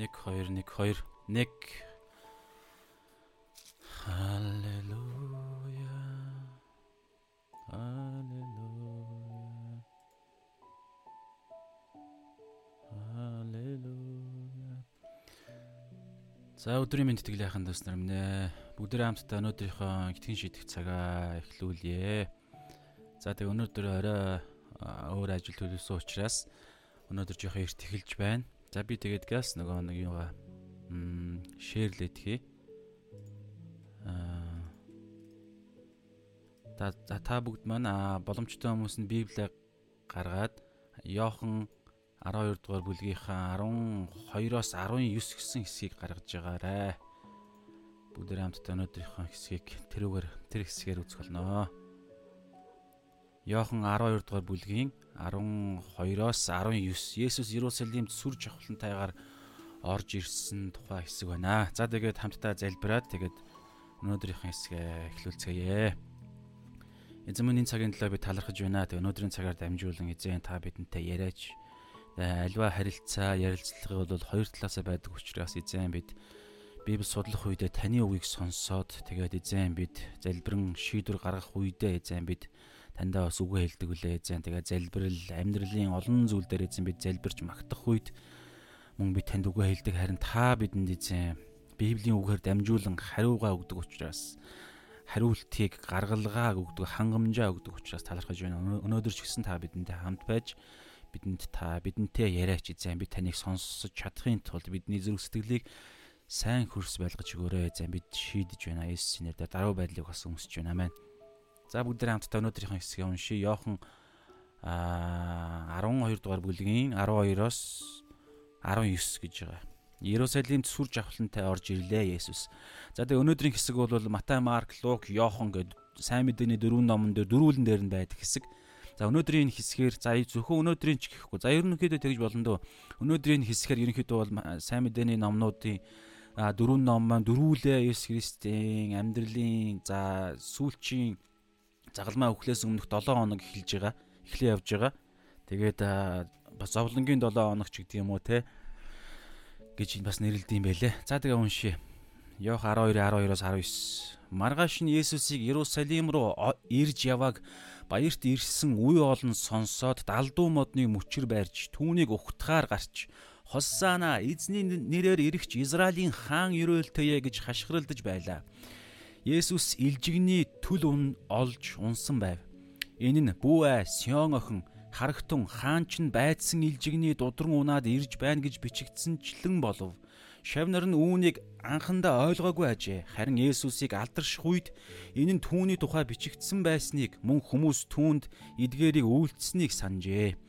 1 2 1 2 1 Халелуя. Халелуя. Халелуя. За өдрийн мэнд тэтгэлээхэн дэс нар минь бүгдээ хамтдаа өнөөдрийнхөө итгэн шийдэх цагаа эхлүүлье. За тэг өнөөдөр орой өөр ажил төлөвлөсөн учраас өнөөдөр жоохон эрт эхэлж байна. За би тэгээд газ нөгөө нэг юугаа м шеэрлээд хий. Аа та та бүгд маань боломжтой хүмүүс нь Библийг гаргаад Йохан 12 дугаар бүлгийнхаа 12-оос 19 гэсэн хэсгийг гаргаж байгаарэ. Бүгд хамтдаа өнөөдрийнхөө хэсгийг тэрүүгээр тэр хэсгээр үзэх болно. Йохан 12 дугаар бүлгийн 12-оос 19 Есүс Иерусалимд сүр жавхлантайгаар орж ирсэн тухай хэсэг байна. За тэгээд хамтдаа залбираад тэгээд өнөөдрийнхээ хэсгээ эхлүүлцгээе. Энэ цагийн төлөө би талархаж байна. Тэгээд өнөөдрийн цагаар дамжуулан эзэн та бидэнтэй яриач. Альва харилцаа, ярилцлагыг бол хоёр талаасаа байдаг учраас эзэн бид Библи судлах үедээ таны үгийг сонсоод тэгээд эзэн бид залбирэн шийдвэр гаргах үедээ эзэн бид таньдаа бас үгээ хэлдэг үлээ эзэн. Тэгээ залбирал амьдралын олон зүйл дээр эзэн бид залбирч магтах үед мөн би танд үгээ хэлдэг харин та бидэнд эзэн Библийн үгээр дамжуулан хариугаа өгдөг учраас хариултыг гаргалгаа өгдөг хангамжаа өгдөг учраас талархаж байна. Өнөөдөр ч гэсэн та бидэнтэй хамт байж бидэнд та бидэнтэй яриач эзэн би таныг сонсож чадахын тулд бидний зүрх сэтгэлийг сайн хөрс байлгаж өгөөрэй эзэн бид шийдэж байна. Есүсийн нэрээр даруй байдлыг бас өмсөж байна. Амен. За бүгд хамтдаа өнөөдрийнхөө хэсгийг уншия. Йохан а 12 дугаар бүлгийн 12-оос 19 гэж байгаа. Иерусалимд сүр жавхлантай орж ирлээ Есүс. За тэгээ өнөөдрийн хэсэг бол Матай, Марк, Лук, Йохан гэдэг сайн мэдээний дөрвөн номон дээр дөрвөлн дээр нь байдаг хэсэг. За өнөөдрийн хэсгээр за зөвхөн өнөөдрийн ч гэхгүй. За ерөнхийдөө тэгж болно дөө. Өнөөдрийн хэсгээр ерөнхийдөө бол сайн мэдээний номнуудын дөрвөн ном маань дөрвүүлээ Есүс Христийн амьдралын за сүүлчийн загалмаа өхлөөс өмнөх 7 хоног эхэлж байгаа. Эхлээ явж байгаа. Тэгээд бас зовлонгийн 7 хоног ч гэдэг юм уу те гэж бас нэрлэдэг юм байлээ. За тэгээ уншия. Йох 12:12-оос 19. Маргааш нь Есүсийг Иерусалим руу ирж яваг баярт ирсэн үе олон сонсоод далдуу модны мөчөр байрж түүнийг ухтахаар гарч Хоссана эзний нэрээр ирэгч Израилийн хаан ерөөлтөе гэж хашгиралдаж байлаа. Есүс илжигний түл ун олж унсан байв. Энэ нь Бүэ Сион охин харагтун хаанч нь байдсан илжигний дудран унаад ирж байна гэж бичигдсэнчлэн болов. Шавнар нь үүнийг анхандаа ойлгоогүй ажээ. Харин Есүсийг алдарших үед энэ нь түүний тухай бичигдсэн байсныг мөн хүмүүс түүнд эдгээрийг үйлдэлсэнийг санджээ.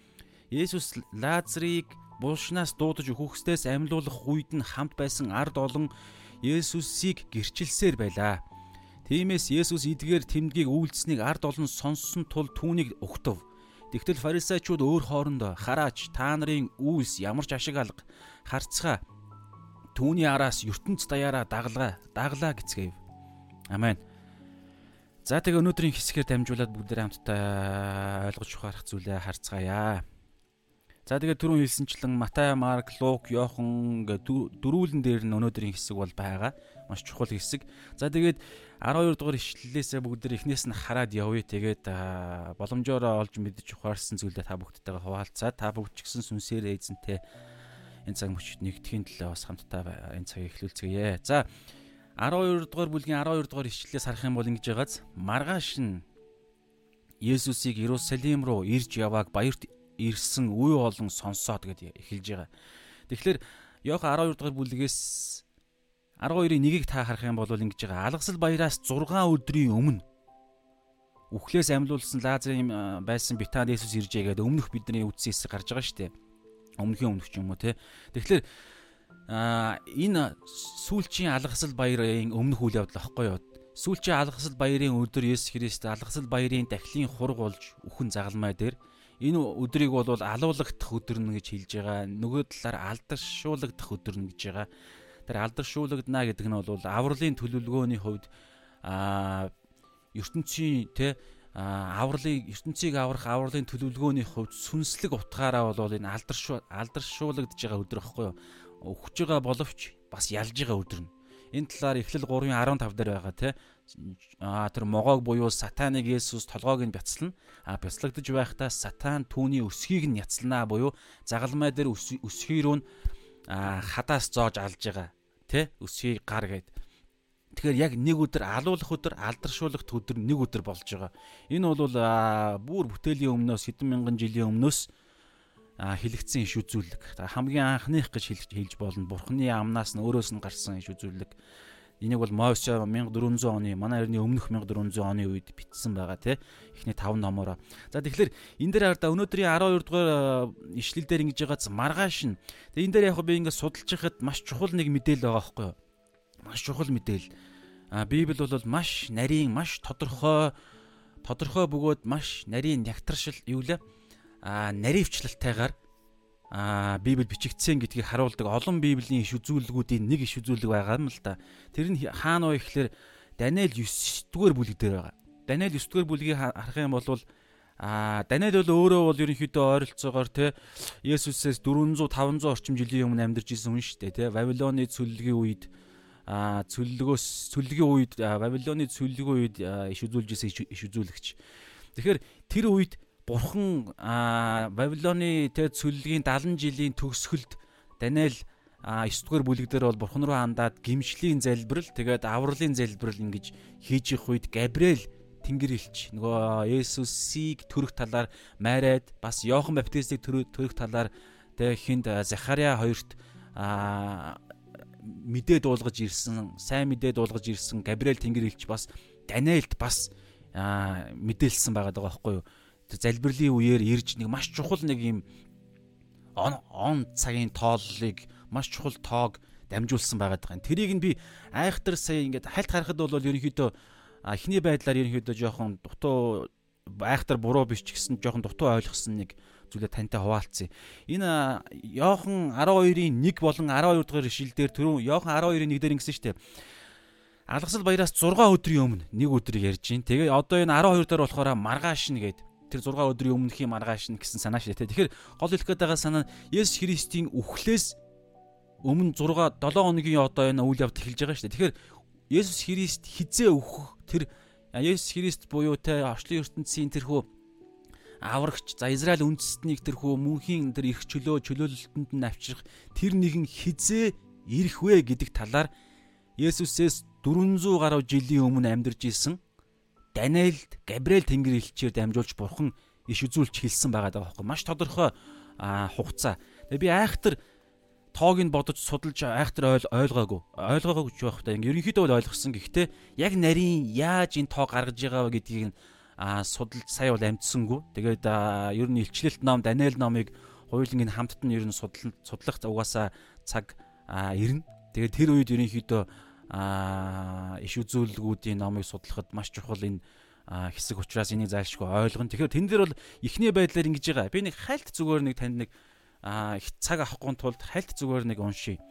Есүс Лазарыг булшнаас дуудаж өгөхстээс амьлуулах үед нь хамт байсан ард олон Есүсийг гэрчилсээр байлаа. Тиймээс Есүс эдгээр тэмдгийг үйлдсэнийг ард олон сонссон тул түүнийг өгтөв. Тэгтэл фарисеучуд өөр хоорондоо хараач та нарын үйлс ямар ч ашиг алга харцгаа түүний араас ертөнц даяараа даглаа даглаа гэцгээв. Амен. За тэгээ өнөөдрийн хэсгээр дамжуулаад бүгд хамтдаа ойлгож ухаарах зүйлээ харцгаая. За тэгээ түрүүн хэлсэнчлэн Матай, Марк, Лук, Йохан гэ дөрүүлэн дээр нь өнөөдрийн хэсэг бол байгаа. Маш чухал хэсэг. За тэгээд 12 дугаар ишлэлээсээ бүгд эхнээс нь хараад явъя. Тэгээд боломжоор олж мэдж ухаарсан зүйлээ та бүгдтэйгээ хуваалцаад та бүгд ч гэсэн сүнсээр эзэнтэй энэ цаг мөчид нэгдэхийн төлөө бас хамтдаа энэ цагийг эхлүүлцгээе. За 12 дугаар бүлгийн 12 дугаар ишлэлээс харах юм бол ингэж байгааз маргааш нь Есүсийг Иерусалим руу ирж явааг баярт ирсэн үе олон сонсоод гэд эхэлж байгаа. Тэгэхээр Йох 12 дугаар бүлгээс 12-ийн 1-ийг та харах юм бол ингэж байгаа. Алгасал баяраас 6 өдрийн өмнө үхлээс амьлуулсан Лазарын байсан Битанд Есүс иржээ гэдэг өмнөх бидний үдсэн хэсэг гарч байгаа шүү дээ. Өмнөхийн өмнөх юм уу те. Тэгэхээр а энэ сүүлчийн алгасал баярын өмнөх үйл явдал аахгүй юу? Сүүлчийн алгасал баярын өдөр Есүс Христ алгасал баярын дахлын хург болж үхэн загалмай дээр энэ өдрийг бол алуулагдах өдөр нь гэж хэлж байгаа. Нөгөө талаар алдаршуулагдах өдөр нь гэж байгаа тэр алдаршуулгадна гэдэг нь бол авралын төлөвлөгөөний хувьд а ертөнцийн те авралын ертөнцийг аврах авралын төлөвлөгөөний хувьд сүнслэг утгаараа бол энэ алдаршуу алдаршуулагдж байгаа өдөр ихгүй юу? Өгч байгаа боловч бас ялж байгаа өдөр нь. Энэ талаар Эхлэл 3:15 дээр байгаа те а тэр могоог буюу сатаныг Есүс толгойг нь бяцлана. А бяцлагдж байхдаа сатан түүний өсхийг нь яцлана буюу загалмай дээр өсхий рүү нь хадаас зоож алж байгаа. Тэ өсхийг гар гэдэг Тэгэхээр яг нэг өдөр алуулах өдөр, алдаршуулах өдөр нэг өдөр болж байгаа. Энэ бол бүр бүтээлийн өмнөөс хэдэн мянган жилийн өмнөөс хэлэгдсэн иш үзүүлэг. Хамгийн анхных гэж хэлж болно. Бурхны амнаас нь өөрөөс нь гарсан иш үзүүлэг. Энийг бол Мойсе 1400 оны манай эртний өмнөх 1400 оны үед бичсэн байгаа тий. Эхний 5 номоор. За тэгэхээр энэ дээр хараа өнөөдрийн 12 дугаар ишлэл дээр ингэж байгааз маргааш нь. Тэгээ энэ дээр яг би ингэ судалж байхад маш чухал нэг мэдээлэл байгаа байхгүй юу? маш чухал мэдээлэл. А Библи бол маш нарийн, маш тодорхой тодорхой бөгөөд маш нарийн нягтршил юу лээ? А наривчлалтайгаар а Библи бичигдсэн гэдгийг харуулдаг олон Библийн иш үзүүлгүүдийн нэг иш үзүүлэг байгаа юм л да. Тэр нь хаана вэ гэхээр Даниэл 9 дугаар бүлэг дээр байгаа. Даниэл 9 дугаар бүлгийг харах юм бол А Даниэл бол өөрөө бол ерөнхийдөө ойролцоогоор те Есүсээс 400 500 орчим жилийн өмнө амьдарч исэн хүн шүү дээ те Вавилоны цөллөгийн үед а цөллөгөөс цөллөгийн үед Бабилоны цөллөгийн үед иш үзүүлж исэн иш үзүүлэгч. Тэгэхээр тэр үед бурхан Бабилоны тэ цөллөгийн 70 жилийн төгсгөлд Даниэл 9 дугаар бүлэг дээр бол бурхан руу хандаад гимшлийн залбирал тэгээд авралын залбирал ингэж хийж их үед Габриэл тэнгэр илч нөгөө Есүсийг төрөх талаар майраад бас Йохан Баптистыг төрөх талаар тэг хинд Захариа хоёрт мэдээ дуулгаж ирсэн, сайн мэдээ дуулгаж ирсэн Габриэл Тэнгэр хэлч бас Даниэлд бас мэдээлсэн байгаа даа байхгүй юу. Тэр залбирлын үеэр ирж нэг маш чухал нэг юм он он цагийн тооллыг маш чухал тоог дамжуулсан байгаа даа. Тэрийг нь би айхтар сая ингээд хальт харахад бол ерөнхийдөө эхний байдлаар ерөнхийдөө жоохон дутуу айхтар буруу биш ч гэсэн жоохон дутуу ойлгосон нэг зүйлээ тантай хуваалцъя. Энэ Йохан 12-ын 1 болон 12 дугаар ишлэлдэр түрүүн Йохан 12-ын 1 дээр ингэсэн шүү дээ. Алгасал баяраас 6 өдрийн өмнө нэг өдрийг ярьж гин. Тэгээ одоо энэ 12 дээр болохоор маргааш нь гээд тэр 6 өдрийн өмнөхийн маргааш нь гэсэн санаа шүү дээ. Тэгэхээр гол хэлэх гээд байгаа санаа нь Есүс Христийн үхлээс өмнө 6 7 хоногийн одоо энэ үйл явдал эхэлж байгаа шүү дээ. Тэгэхээр Есүс Христ хизээ өөхөх тэр Есүс Христ буюу те орчлын ертөнцийн тэрхүү аврагч за Израиль үндэстнийг тэрхүү мөнхийн тэр их чөлөө чөлөөлөлтөнд нь авчрах тэр нэгэн хизээ ирэх вэ гэдэг талаар Есүсээс 400 гаруй жилийн өмнө амьдарч исэн Даниэлд Габриэл Тэнгэр элчээр дамжуулж бурхан иш үзүүлж хэлсэн байгаа даа байхгүй маш тодорхой хугацаа. Тэгээ би айхтар тоог нь бодож судалж айхтар ойл ойлгоогүй. Ойлгоогүй гэж байх та. Ерөнхийдөө бол ойлгосон. Гэхдээ яг нарийн яаж энэ тоо гаргаж байгаа гэдгийг нь судалж сая бол амжсангүй. Тэгээд ер нь илчлэлт ном Даниэл номыг хуулийн энэ хамтд нь ер нь судлах угаасаа цаг ирнэ. Тэгээд тэр үед ерөнхийдөө иш үзүүлэлгүүдийн номыг судлахад маш чухал энэ хэсэг учраас энийг зайлшгүй ойлгоно. Тэгэхээр тэн дээр бол эхний байдлаар ингэж байгаа. Би нэг хальт зүгээр нэг танд нэг цаг авахгүй тулд хальт зүгээр нэг уншия.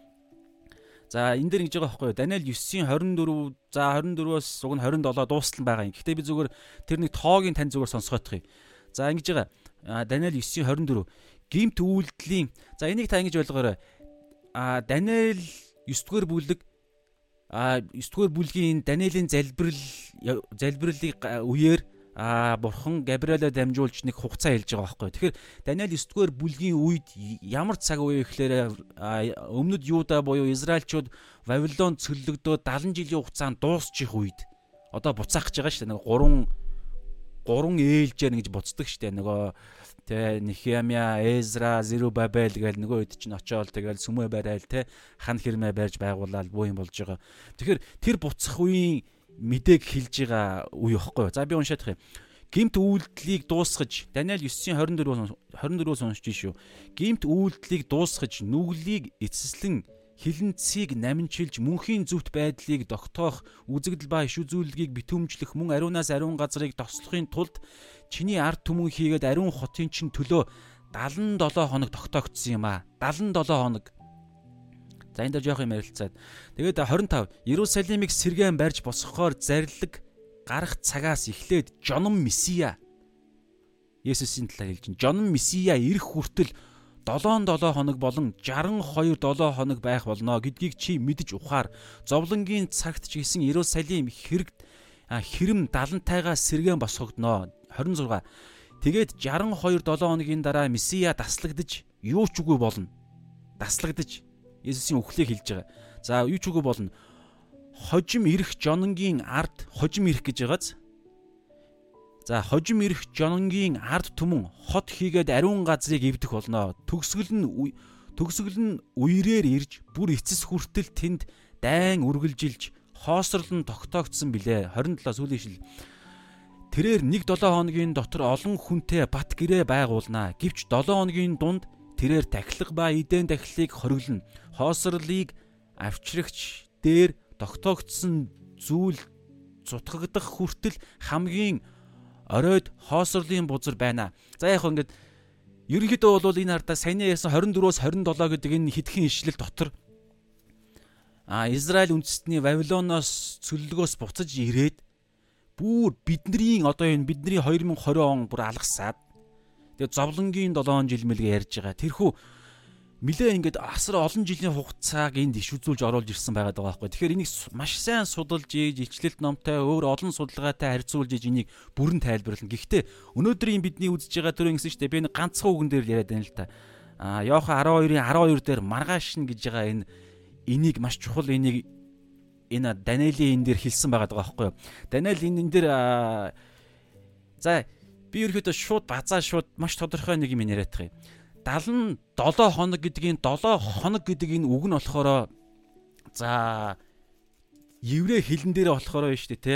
За энэ дээр ингэж байгаа байхгүй юу? Даниэл 9-ийн 24 за 24-өөс уг нь 27 дуустал байгаа юм. Гэхдээ би зүгээр тэр нэг тоогийн тань зүгээр сонсгоох юм. За ингэж байгаа. Даниэл 9-ийн 24 гимт үйлдэлийн за энийг та ингэж ойлгоорой. А Даниэл 9 дугаар бүлэг а 9 дугаар бүлгийн Даниэлийн залбирал залбирлыг үеэр а бурхан Габриэлээ дамжуулж нэг хугацаа хэлж байгаа байхгүй. Тэгэхээр Даниэл 9 дугаар бүлгийн үед ямар цаг үе гэхээр өмнөд Юуда буюу Израильчууд Вавилон цөллөгдөө 70 жилийн хугацаанд дуусчих үед одоо буцаах гэж байгаа шүү дээ. Нэг 3 3 ээлжээр нэгж буцдаг шүү дээ. Нөгөө тэ Нехемия, Эзра, Зерубабел гээл нөгөө хэд чинь очиод тэгэл сүмөө барайл тэ хан хэрмээ барьж байгуулаад буу юм болж байгаа. Тэгэхээр тэр буцах үеийн мэдээг хэлж байгаа үе ихгүй. За би уншаадах юм. Гимт үйлдэлийг дуусгаж Даниэл 9:24-өөс 24-өөс уншиж шүү. Гимт үйлдэлийг дуусгаж нүглийг эцэслэн хилэнцгийг намжилж мөнхийн зүвт байдлыг тогтоох үзэгдэл ба иш үзүүлэлгийг битүүмжлэх мөн ариунаас ариун газрыг тослохын тулд чиний ард түмэн хийгээд ариун хотын чин төлөө 77 хоног тогтоогдсон юм а 77 хоног. За энэ дээр жоох юм ярилцаад. Тэгээд 25 Иерусалимыг сэргэн барьж босгохоор зарлиг гарах цагаас эхлээд жонон месиа Есүсийн талаар хэлж байна. Жонон месиа ирэх хүртэл 7-7 хоног болон 62 7 хоног байх болно гэдгийг чи мэдж ухаар. Зовлонгийн цагт ч гэсэн Иерусалим хэрэг хэрэм далантайгаа сэргэн босгогдноо 26 тэгээд 62 7 хоногийн дараа месиа таслагдж юу ч үгүй болно таслагдж Есүсийн үхлийг хэлж байгаа за юу ч үгүй болно хожим ирэх жононгийн ард хожим ирэх гэж байгааз За хожим ирэх жононгийн ард түмэн хот хийгээд ариун газрыг эвдэх болно. Төгсгөл нь төгсгөл нь үерээр ирж бүр эцэс хүртэл тэнд дайн үргэлжилж хоосрлон тогтоогдсон билээ. 27 сүүлийн шил. Тэрээр 1-7 хоногийн дотор олон хүнтэй бат гэрээ байгуулнаа. Гэвч 7 хоногийн дунд тэрээр тахилга ба эдэн тахилыг хориглоно. Хоосрлыг авчрагч дээр тогтоогдсон зүйл зутгагдах хүртэл хамгийн оройд хоосрлын бузар байна. За яг ингээд ерөнхийдөө бол энэ хардаа саяны ярьсан 24-оос 27 гэдэг энэ хитгэн ишлэл дотор а Израиль үндэстний Вавилоноос цөллөгөөс буцаж ирээд бүр бидний одоо энэ бидний 2020 он бүр алгасаад тэгээ зовлонгийн 7 жил мэлгээ ярьж байгаа. Тэрхүү нилээ ингээд асар олон жилийн хугацааг энд иш үзүүлж оруулж ирсэн байгаа даа байхгүй. Тэгэхээр энийг маш сайн судалж ийж илчлэлт номтой өөр олон судалгаатай харьцуулж ийж энийг бүрэн тайлбарлана. Гэхдээ өнөөдрийн бидний үзэж байгаа төрөө гэсэн чинь би нэг ганцхан үгэн дээр яриад байна л та. А Йохан 12-ын 12 дээр маргааш нь гэж байгаа энэ энийг маш чухал энийг энэ Даниэлийн энэ дээр хэлсэн байгаа байхгүй. Даниэл энэ энэ дээр за би ерөөдөө шууд базаа шууд маш тодорхой нэг юм яриад байгаа юм 77 хоног гэдгийн 7 хоног гэдэг энэ үг нь болохоор за еврей хэлэн дээр болохоор байна шүү дээ те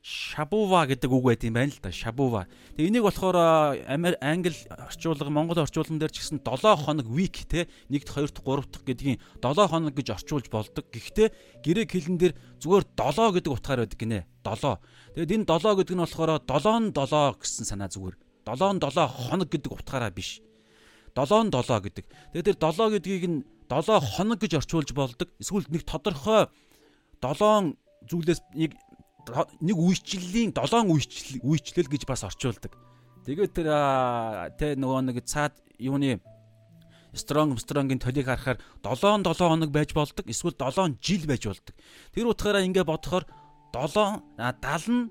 Шабува гэдэг үг байт юм байна л да. Шабува. Тэгээ энийг болохоор англи орчуулга, монгол орчуулган дээр ч гэсэн 7 хоног week те 1-т 2-т 3-т гэдгийг 7 хоног гэж орчуулж болдог. Гэхдээ грек хэлэн дээр зүгээр 7 гэдэг утгаар байдаг гинэ. 7. Тэгээд энэ 7 гэдэг нь болохоор 7-7 гэсэн санаа зүгээр. 7-7 хоног гэдэг утгаараа биш. 7-7 гэдэг. Тэгээд тэр 7 гэдгийг нь 7 хоног гэж орчуулж болдог. Эсвэл нэг тодорхой 7 зүйлээс нэг нэг үйлчлэлийн 7 үйлчлэл үйлчлэл гэж бас орчуулдаг. Тэгээд тэр тэ нөгөө нэг цаад юуны strong strong-ийн толийг харахаар 7 7 хоног байж болдог. Эсвэл 7 жил байж болдог. Тэр утгаараа ингэ бодохоор 7 70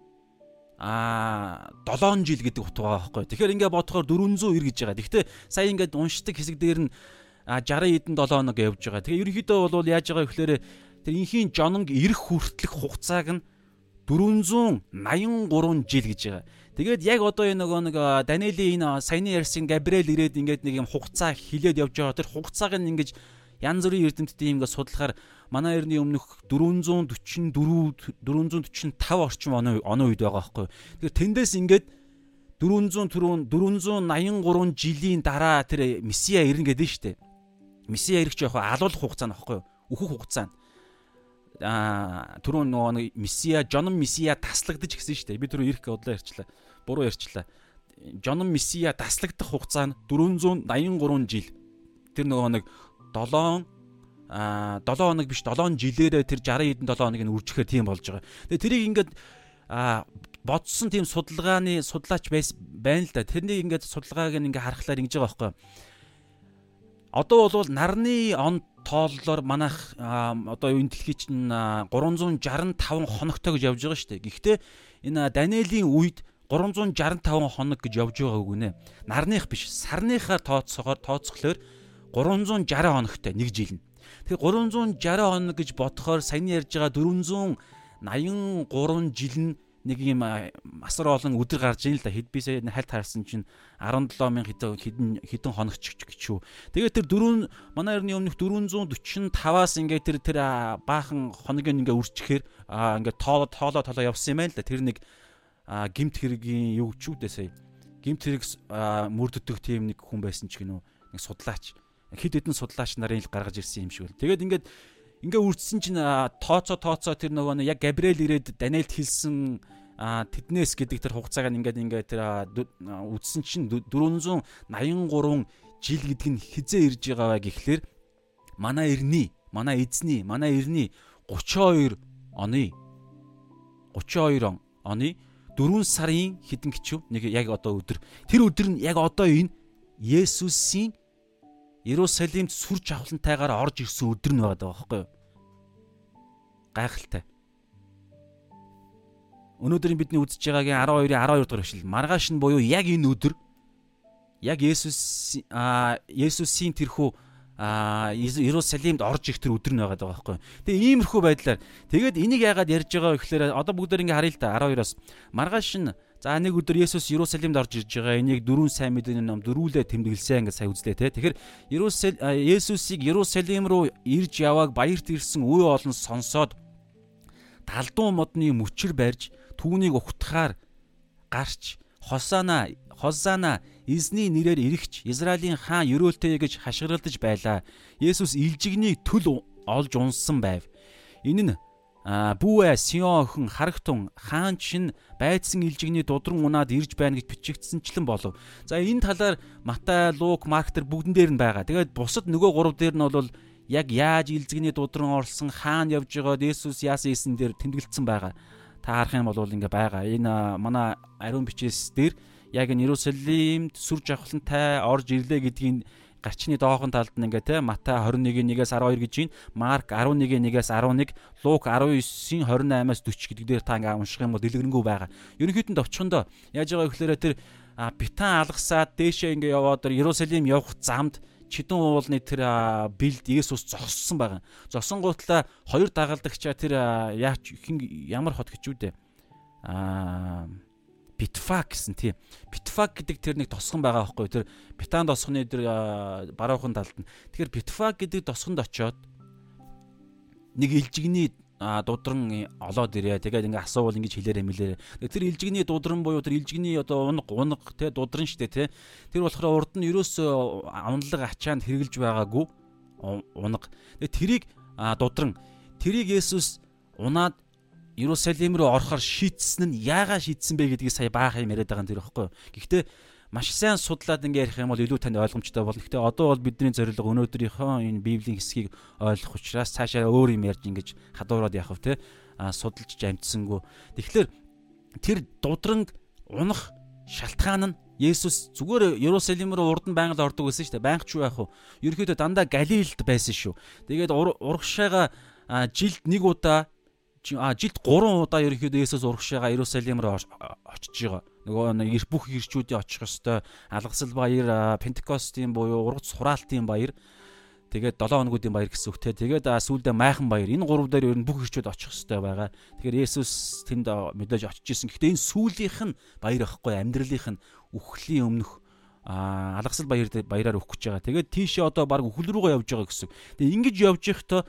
а 7 жил гэдэг утга байхгүй. Тэгэхээр ингээд бодохоор 490 гэж байгаа. Гэхдээ сая ингээд уншдаг хэсэг дээр нь 60 эдэн 7 хоног явж байгаа. Тэгээ ерөнхийдөө бол яаж байгаа гэхээр тэр инхийн жононг ирэх хүртэлх хугацааг нь 483 жил гэж байгаа. Тэгээд яг одоо энэ нөгөө нэг Даниэлийн энэ саяны ярьсан Габриэл ирээд ингээд нэг юм хугацаа хилээд явж байгаа. Тэр хугацааг нь ингээд янз бүрийн эрдэмтдийн ингээд судлахаар манай эртний өмнөх 444 445 орчим оны оны үед байгаа байхгүй. Тэгэхээр тэндээс ингээд 400 483 жилийн дараа тэр месиа ирнэ гэдэг нь шүү дээ. Месиа ирэх жоохоо алуулах хугацаа нь байхгүй юу? Өөхөх хугацаа нь. Түрүүн нөгөө месиа, Жонон месиа таслагдаж гэсэн шүү дээ. Би түрүү ирэх удлаа ярьчлаа. Буруу ярьчлаа. Жонон месиа таслагдах хугацаа нь 483 жил. Тэр нөгөө нэг 7 а 7 хоног биш 7 жилээрээ тэр 60 хэдэн 7 хоног нь үржихээр тийм болж байгаа. Тэгээ тэрийг ингээд а бодсон тийм судалгааны судлаач байна л да. Тэрний ингээд судалгааг ингээд харахаар ингэж байгаа байхгүй. Одоо бол нарны он тооллоор манайх одоо энэ дэлхий чинь 365 хоногтой гэж явж байгаа шүү дээ. Гэхдээ энэ Даниэлийн үед 365 хоног гэж явж байгаа үг нэ. Нарных биш, сарныхаар тооцоогоор тооцохлоор 360 хоногтой нэг жил нь. Тэгэхээр 360 хоног гэж бодохоор саяны ярьж байгаа 483 жил нь нэг юм асар олон өдөр гарч ийн л да хэд бисээ хальт харсан чинь 17000 хэдэн хэдэн хоногч гэж шүү. Тэгээд тэр дөрөв манай эртний өмнөх 445-аас ингээд тэр тэр баахан хоногийн ингээд үрчихээр ингээд тоолоо тоолоо тоолоо явсан юм байна л да. Тэр нэг гимт хэргийн юу ч үү дээ сая. Гимт хэрэг мөрддөг тийм нэг хүн байсан ч гинөө нэг судлаач хэд хэдэн судлаач нарын ил гаргаж ирсэн юм шиг үл. Тэгээд ингээд ингээ үрдсэн чинь тооцоо тооцоо тэр нөгөө яг Габриэл ирээд Даниэлд хэлсэн тэднээс гэдэг тэр хугацааг ингээд ингээд тэр үдсэн чинь 483 жил гэдэг нь хизээ ирж байгаа гэхлээр манай эртний манай эзний манай эртний 32 оны 32 он оны 4 сарын хэдэн гिचв нэг яг одоо өдөр. Тэр өдөр нь яг одоо энэ Есүсийн Иерусалимд сүр жавхлантайгаар орж ирсэн өдөр нь байгаа байхгүй юу? Гайхалтай. Өнөөдөр бидний үзэж байгаагийн 12-ийн 12 дугаар эшлэл маргааш нь буюу яг энэ өдөр яг Есүс а Есүсийн тэрхүү а Иерусалимд орж ирэх тэр өдөр нь байгаа байхгүй. Тэгээ иймэрхүү байдлаар тэгээд энийг яагаад ярьж байгаа вэ гэхээр одоо бүгдээр ингээ харъя л та 12-оос маргааш нь за нэг өдөр Есүс Иерусалимд орж ирж байгаа энийг дөрвөн сайн мэдээний ном дөрвүүлээ тэмдэглэсэн ингээ сая үзлээ те. Тэгэхээр Иерусал Есүсийг Иерусалим руу ирж явааг баярт ирсэн үе олон сонсоод талдуу модны мөчөр барьж түүнийг ухтахаар гарч Хосана Хосана эзний нэрээр ирэгч Израилийн хаан ерөөлтэй гэж хашгиралдаж байлаа. Есүс илжигнийг төл олж унсан байв. Энэ нь бүүэ Сион охин харагтун хаан чинь байцсан илжигний дудран унаад ирж байна гэж бичигдсэнчлэн болов. За энэ талаар Матай, Лук, Марк төр бүгдэн дээр нь байгаа. Тэгээд бусад нөгөө гурав дээр нь бол яг яаж илжигний дудран орсон хаан явж байгаад Есүс яасан эсэн дээр тэмдэглэсэн байгаа. Та харах юм бол ингээ байгаа. Энэ манай ариун бичээс дээр яг энэ Иерусалимд сүр жавхлантай орж ирлээ гэдгийг гарчны доохон талд нь ингээ те Матай 21-1-ээс 12 гэж байна. Марк 11-1-ээс 11, Лук 19-ийн 28-аас 40 гэдэг дээр та ингээ унших юм бол дэлгэрэнгүй байгаа. Ерөнхийдөө товчхондоо яаж байгаа гэхээр тэр битан алгасаад дээшээ ингээ яваад Иерусалим явах замд чидэн уулны тэр бэлд Есүс зогссон байгаа. Зосон гутлаа хоёр дагалдагчаа тэр яач ямар хот гэж үү дээ. Аа Bitfag гэсэн тийм. Bitfag гэдэг тэр нэг тосгон байгаа байхгүй тэр битан тосгоны тэр баруухан талд нь. Тэгэхээр Bitfag гэдэг тосгонд очиод нэг илжигний дудран олоод ирээ. Тэгээд ингээ асуувал ингэж хэлээрэ мэлээрэ. Тэр илжигний дудран буюу тэр илжигний одоо унаг унаг те дудран штэ те. Тэр болохоор урд нь ерөөсөө авналаг ачаанд хэрглэж байгаагүй унаг. Тэгээд тэрийг дудран тэрийг Есүс унаад Иерусалим руу орохоор шийдсэн нь яагаад шийдсэн бэ гэдгийг сая баах юм яриад байгаа юм тэр ихгүй. Гэхдээ маш сайн судлаад ингээ ярих юм бол илүү танд ойлгомжтой болно. Гэхдээ одоо бол бидний зорилго өнөөдрийнхөө энэ Библийн хэсгийг ойлгох учраас цаашаа өөр юм ярьж ингэж хадуураад явах те а судалж амжсангүй. Тэгэхээр тэр дудранг унах шалтгаан нь Есүс зүгээр Иерусалим руу урд нь байнга ордог байсан шүү дээ. Байнга ч юу яах вэ? Ерөнхийдөө дандаа Галилд байсан шүү. Тэгээд урагшаага жилд нэг удаа а жилд 3 удаа ерөнхийдөө Есүс урагшаага Иерусалим руу очиж байгаа. Нөгөө бүх ирчүүдийн очих ёстой алгасал баяр, Пентекостийн буюу ургац сураалтын баяр, тэгээд 7 хоногуудын баяр гэсэн үгтэй. Тэгээд сүүлдээ майхан баяр. Энэ гурав дээр ер нь бүх ирчүүд очих ёстой байгаа. Тэгэхээр Есүс тэнд мэдээж очиж исэн. Гэхдээ энэ сүүлийнх нь баяр ахгүй амьдралынх нь үхлийн өмнөх алгасал баяр баяраар өгөх гэж байгаа. Тэгээд тийшээ одоо баг үхэл рүүгээ явж байгаа гэсэн. Тэгээд ингэж явж байхдаа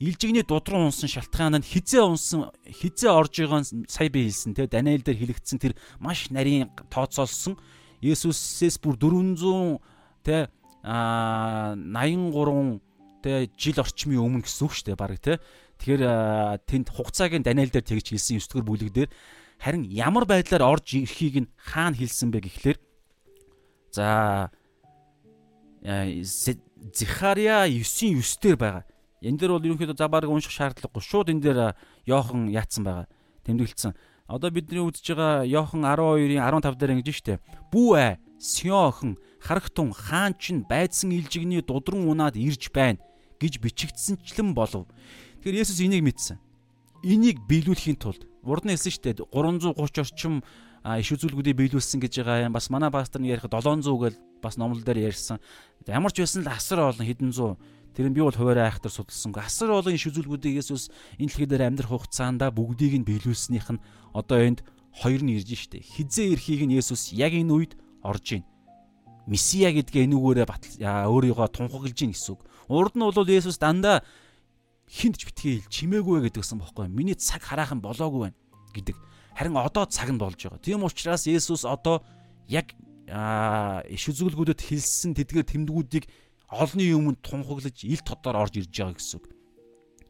илжигний дудран унсан шалтгаан нь хизээ унсан хизээ орж байгаа сая би хэлсэн те Даниэл дээр хэлэгдсэн тэр маш нарийн тооцоолсон. Есүсээс бүр 400 те а 83 те жил орчмын өмнө гэсэн үг шүү дээ баг те тэгэхээр тэнд хугацааг нь Даниэл дээр тэгж хэлсэн 9 дугаар бүлэг дээр. Харин ямар байдлаар орж ирэхийг нь хаана хэлсэн бэ гэхлээр. За Зихария 9-ийн 9 дээр байгаа Энэ дээр бол ерөнхийдөө за баг унших шаардлагагүй. Шууд энэ дээр Йохан яатсан байгаа. Тэмдэглэсэн. Одоо бидний үзэж байгаа Йохан 12-ийн 15 дээр ингэж штэ. Бүү ээ, Сион охин, харагтун хаан чинь байдсан илжигний дудран унаад ирж байна гэж бичигдсэнчлэн болов. Тэгэхээр Есүс энийг мэдсэн. Энийг биелүүлэхийн тулд урд нь хэлсэн штэ 330 орчим иш үзүүлгүүдийг биелүүлсэн гэж байгаа юм. Бас манай пастор нэг ярих 700 гэж бас номлол дээр ярьсан. Ямар ч байсан л асар олон хэдэн зуун Тэр нь би бол хуваарай айхтар судалсан. Асар олон иш үзүүлгүүдийг Есүс энэ дэлхий дээр амьдрах хугацаанд бүгдийг нь биелүүлснийх нь одоо энд хоёр нь ирж штэ. Хизээ ирэхийг нь Есүс яг энэ үед орж ийн. Месиа гэдгээ энүүгээрээ батал өөрийгөө тунхаглаж ийн гэсэн үг. Урд нь бол Есүс дандаа хинт ч битгий чимээгүй гэдгсэн бохоггүй. Миний цаг хараахан болоогүй байна гэдэг. Харин одоо цаг нь болж байгаа. Тийм учраас Есүс одоо яг иш үзүүлгүүдэд хэлсэн тэдгээр тэмдгүүдийг олонний өмнө тунхаглаж ил тодоор орж ирж байгаа гэсэн үг.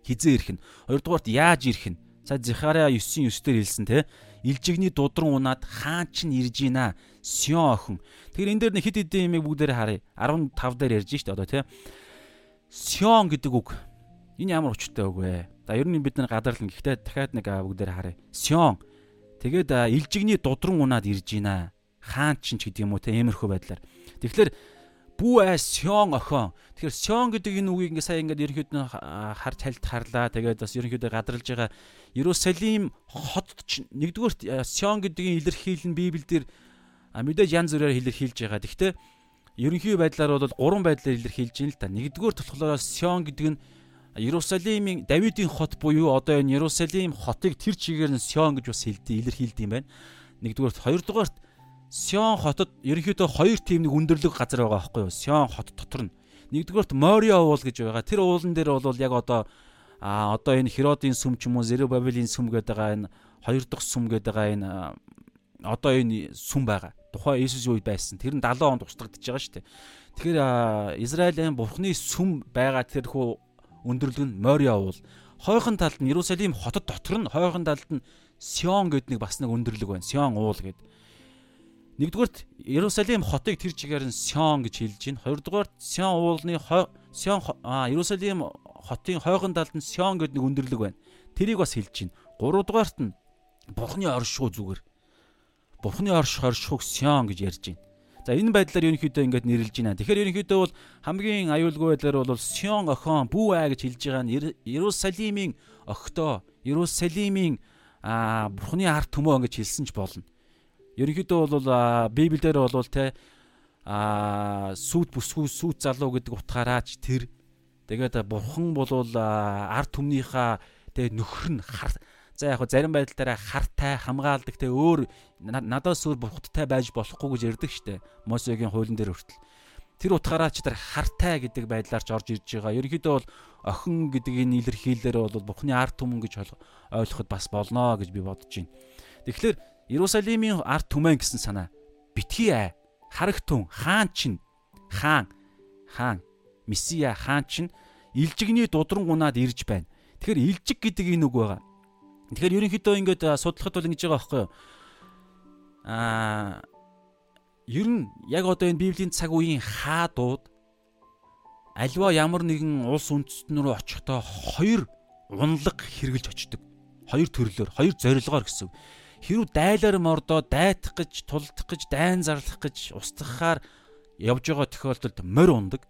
Хизээ ирэх нь. Хоёрдугаарт яаж ирэх нь? Сая Захария 9-9 дээр хэлсэн те. Илжигний дудран унаад хаан чинь ирж гинэ. Сион охин. Тэгэхээр энэ дээр нэг хит хитэн юмыг бүгдээр харъя. 15 дээр ярьж штэ одоо те. Сион гэдэг үг. Энэ ямар учиртай үг вэ? За ер нь бид нар гадарлан гэхдээ дахиад нэг бүгдээр харъя. Сион Тэгээд илжигний дудран унаад ирж байна. Хаан ч гэдэг юм уу те иймэрхүү байдлаар. Тэгэхээр бүү ай сён охин. Тэгэхээр сён гэдэг энэ үгийг ингээ сая ингээд ерөнхийд нь харж хальт харлаа. Тэгээд бас ерөнхийдөө гадралж байгаа Иерусалим хот ч нэгдүгээр сён гэдгийн илэрхийл нь Библиэлд мэдээж янз бүрээр илэрхийлж байгаа. Гэхдээ ерөнхий байдлаар бол гурван байдлаар илэрхийлж байна л да. Нэгдүгээр болохоор сён гэдэг нь Иерусалимын Давидын хот буюу одоо энэ Иерусалим хотыг тэр чигээр нь Сион гэж бас хэлдэг илэрхийлдэг юм байна. Нэгдүгээрт хоёрдугаарт Сион хотод ерөнхийдөө хоёр тийм нэг өндөрлөг газар байгаа байхгүй юу? Сион хот дотор нь. Нэгдүгээрт Морио уул гэж байгаа. Тэр уулан дээр бол яг одоо а одоо энэ Херодын сүм ч юм уу Зерубабелийн сүм гэдэг байгаа энэ хоёр дахь сүм гэдэг байгаа энэ одоо энэ сүм байгаа. Тухайн Иесусийн үед байсан. Тэр нь 70 онд устгагдчихж байгаа шүү дээ. Тэгэхээр Израилийн бурхны сүм байгаа тэрхүү өндөрлөг нь Мориа уул. Хойхон талд нь Иерусалим хотод дотор нь хойхон талд нь Сион гэдэг нэг бас нэг өндөрлөг байна. Сион уул гэдэг. Нэгдүгürt Иерусалим хотыг тэр чигээр нь Сион гэж хэлж байна. Хоёрдугаарт Сион уулны Сион а Иерусалим хотын хойхон талд нь Сион гэдэг нэг өндөрлөг байна. Тэрийг бас хэлж байна. Гуравдугаарт нь Бурхны оршихуй зүгээр. Бурхны орших оршихуйг Сион гэж ярьж байна. За энэ байдлаар ерөнхийдөө ингээд нэрлэж байна. Тэгэхээр ерөнхийдөө бол хамгийн аюулгүй байдлаар бол Сион охин бүү аа гэж хэлж байгаа нь Иерусалимийн огтоо, Иерусалимийн аа Бурхны ард түмөө ингэж хэлсэн ч болно. Ерөнхийдөө бол Библиэлд бол те аа сүд бүсгүй сүд залуу гэдэг утгаараач тэр тэгээд Бурхан бол ард түмнийхаа тэгээ нөхөр нь За яг зарим байдлаараа хартай хамгаалдаг те өөр надаас өөр бурхттай байж болохгүй гэж ярьдаг штэ. Мосегийн хуулийн дээр хүртэл. Тэр утгаараа ч тэр хартай гэдэг байдлаар ч орж ирж байгаа. Ерөнхийдөө бол охин гэдэг энэ илэрхийлэлээр бол Бурхны ард түмэн гэж ойлгоход бас болно гэж би бодож байна. Тэгэхээр Иерусалимийн ард түмэн гэсэн санаа битгий аа харагт түн хаан чинь хаан хаан месиа хаан чинь илжигний дудран гунаад ирж байна. Тэгэхээр илжиг гэдэг энэ үг байгаа. Тэгэхээр ерөнхийдөө ингээд судлахад бол ингэж байгаа байхгүй юу? Аа ер нь яг одоо энэ Библийн цаг үеийн хаадууд альва ямар нэгэн улс үндэстэн рүү очихдоо хоёр унлаг хэрглэж очдог. Хоёр төрлөөр, хоёр зорилгоор гэсэн. Хэрв дайлаар мордоо дайтах гэж, тулдах гэж, дайн зарлах гэж устгахаар явж байгаа тохиолдолд морь ундаг.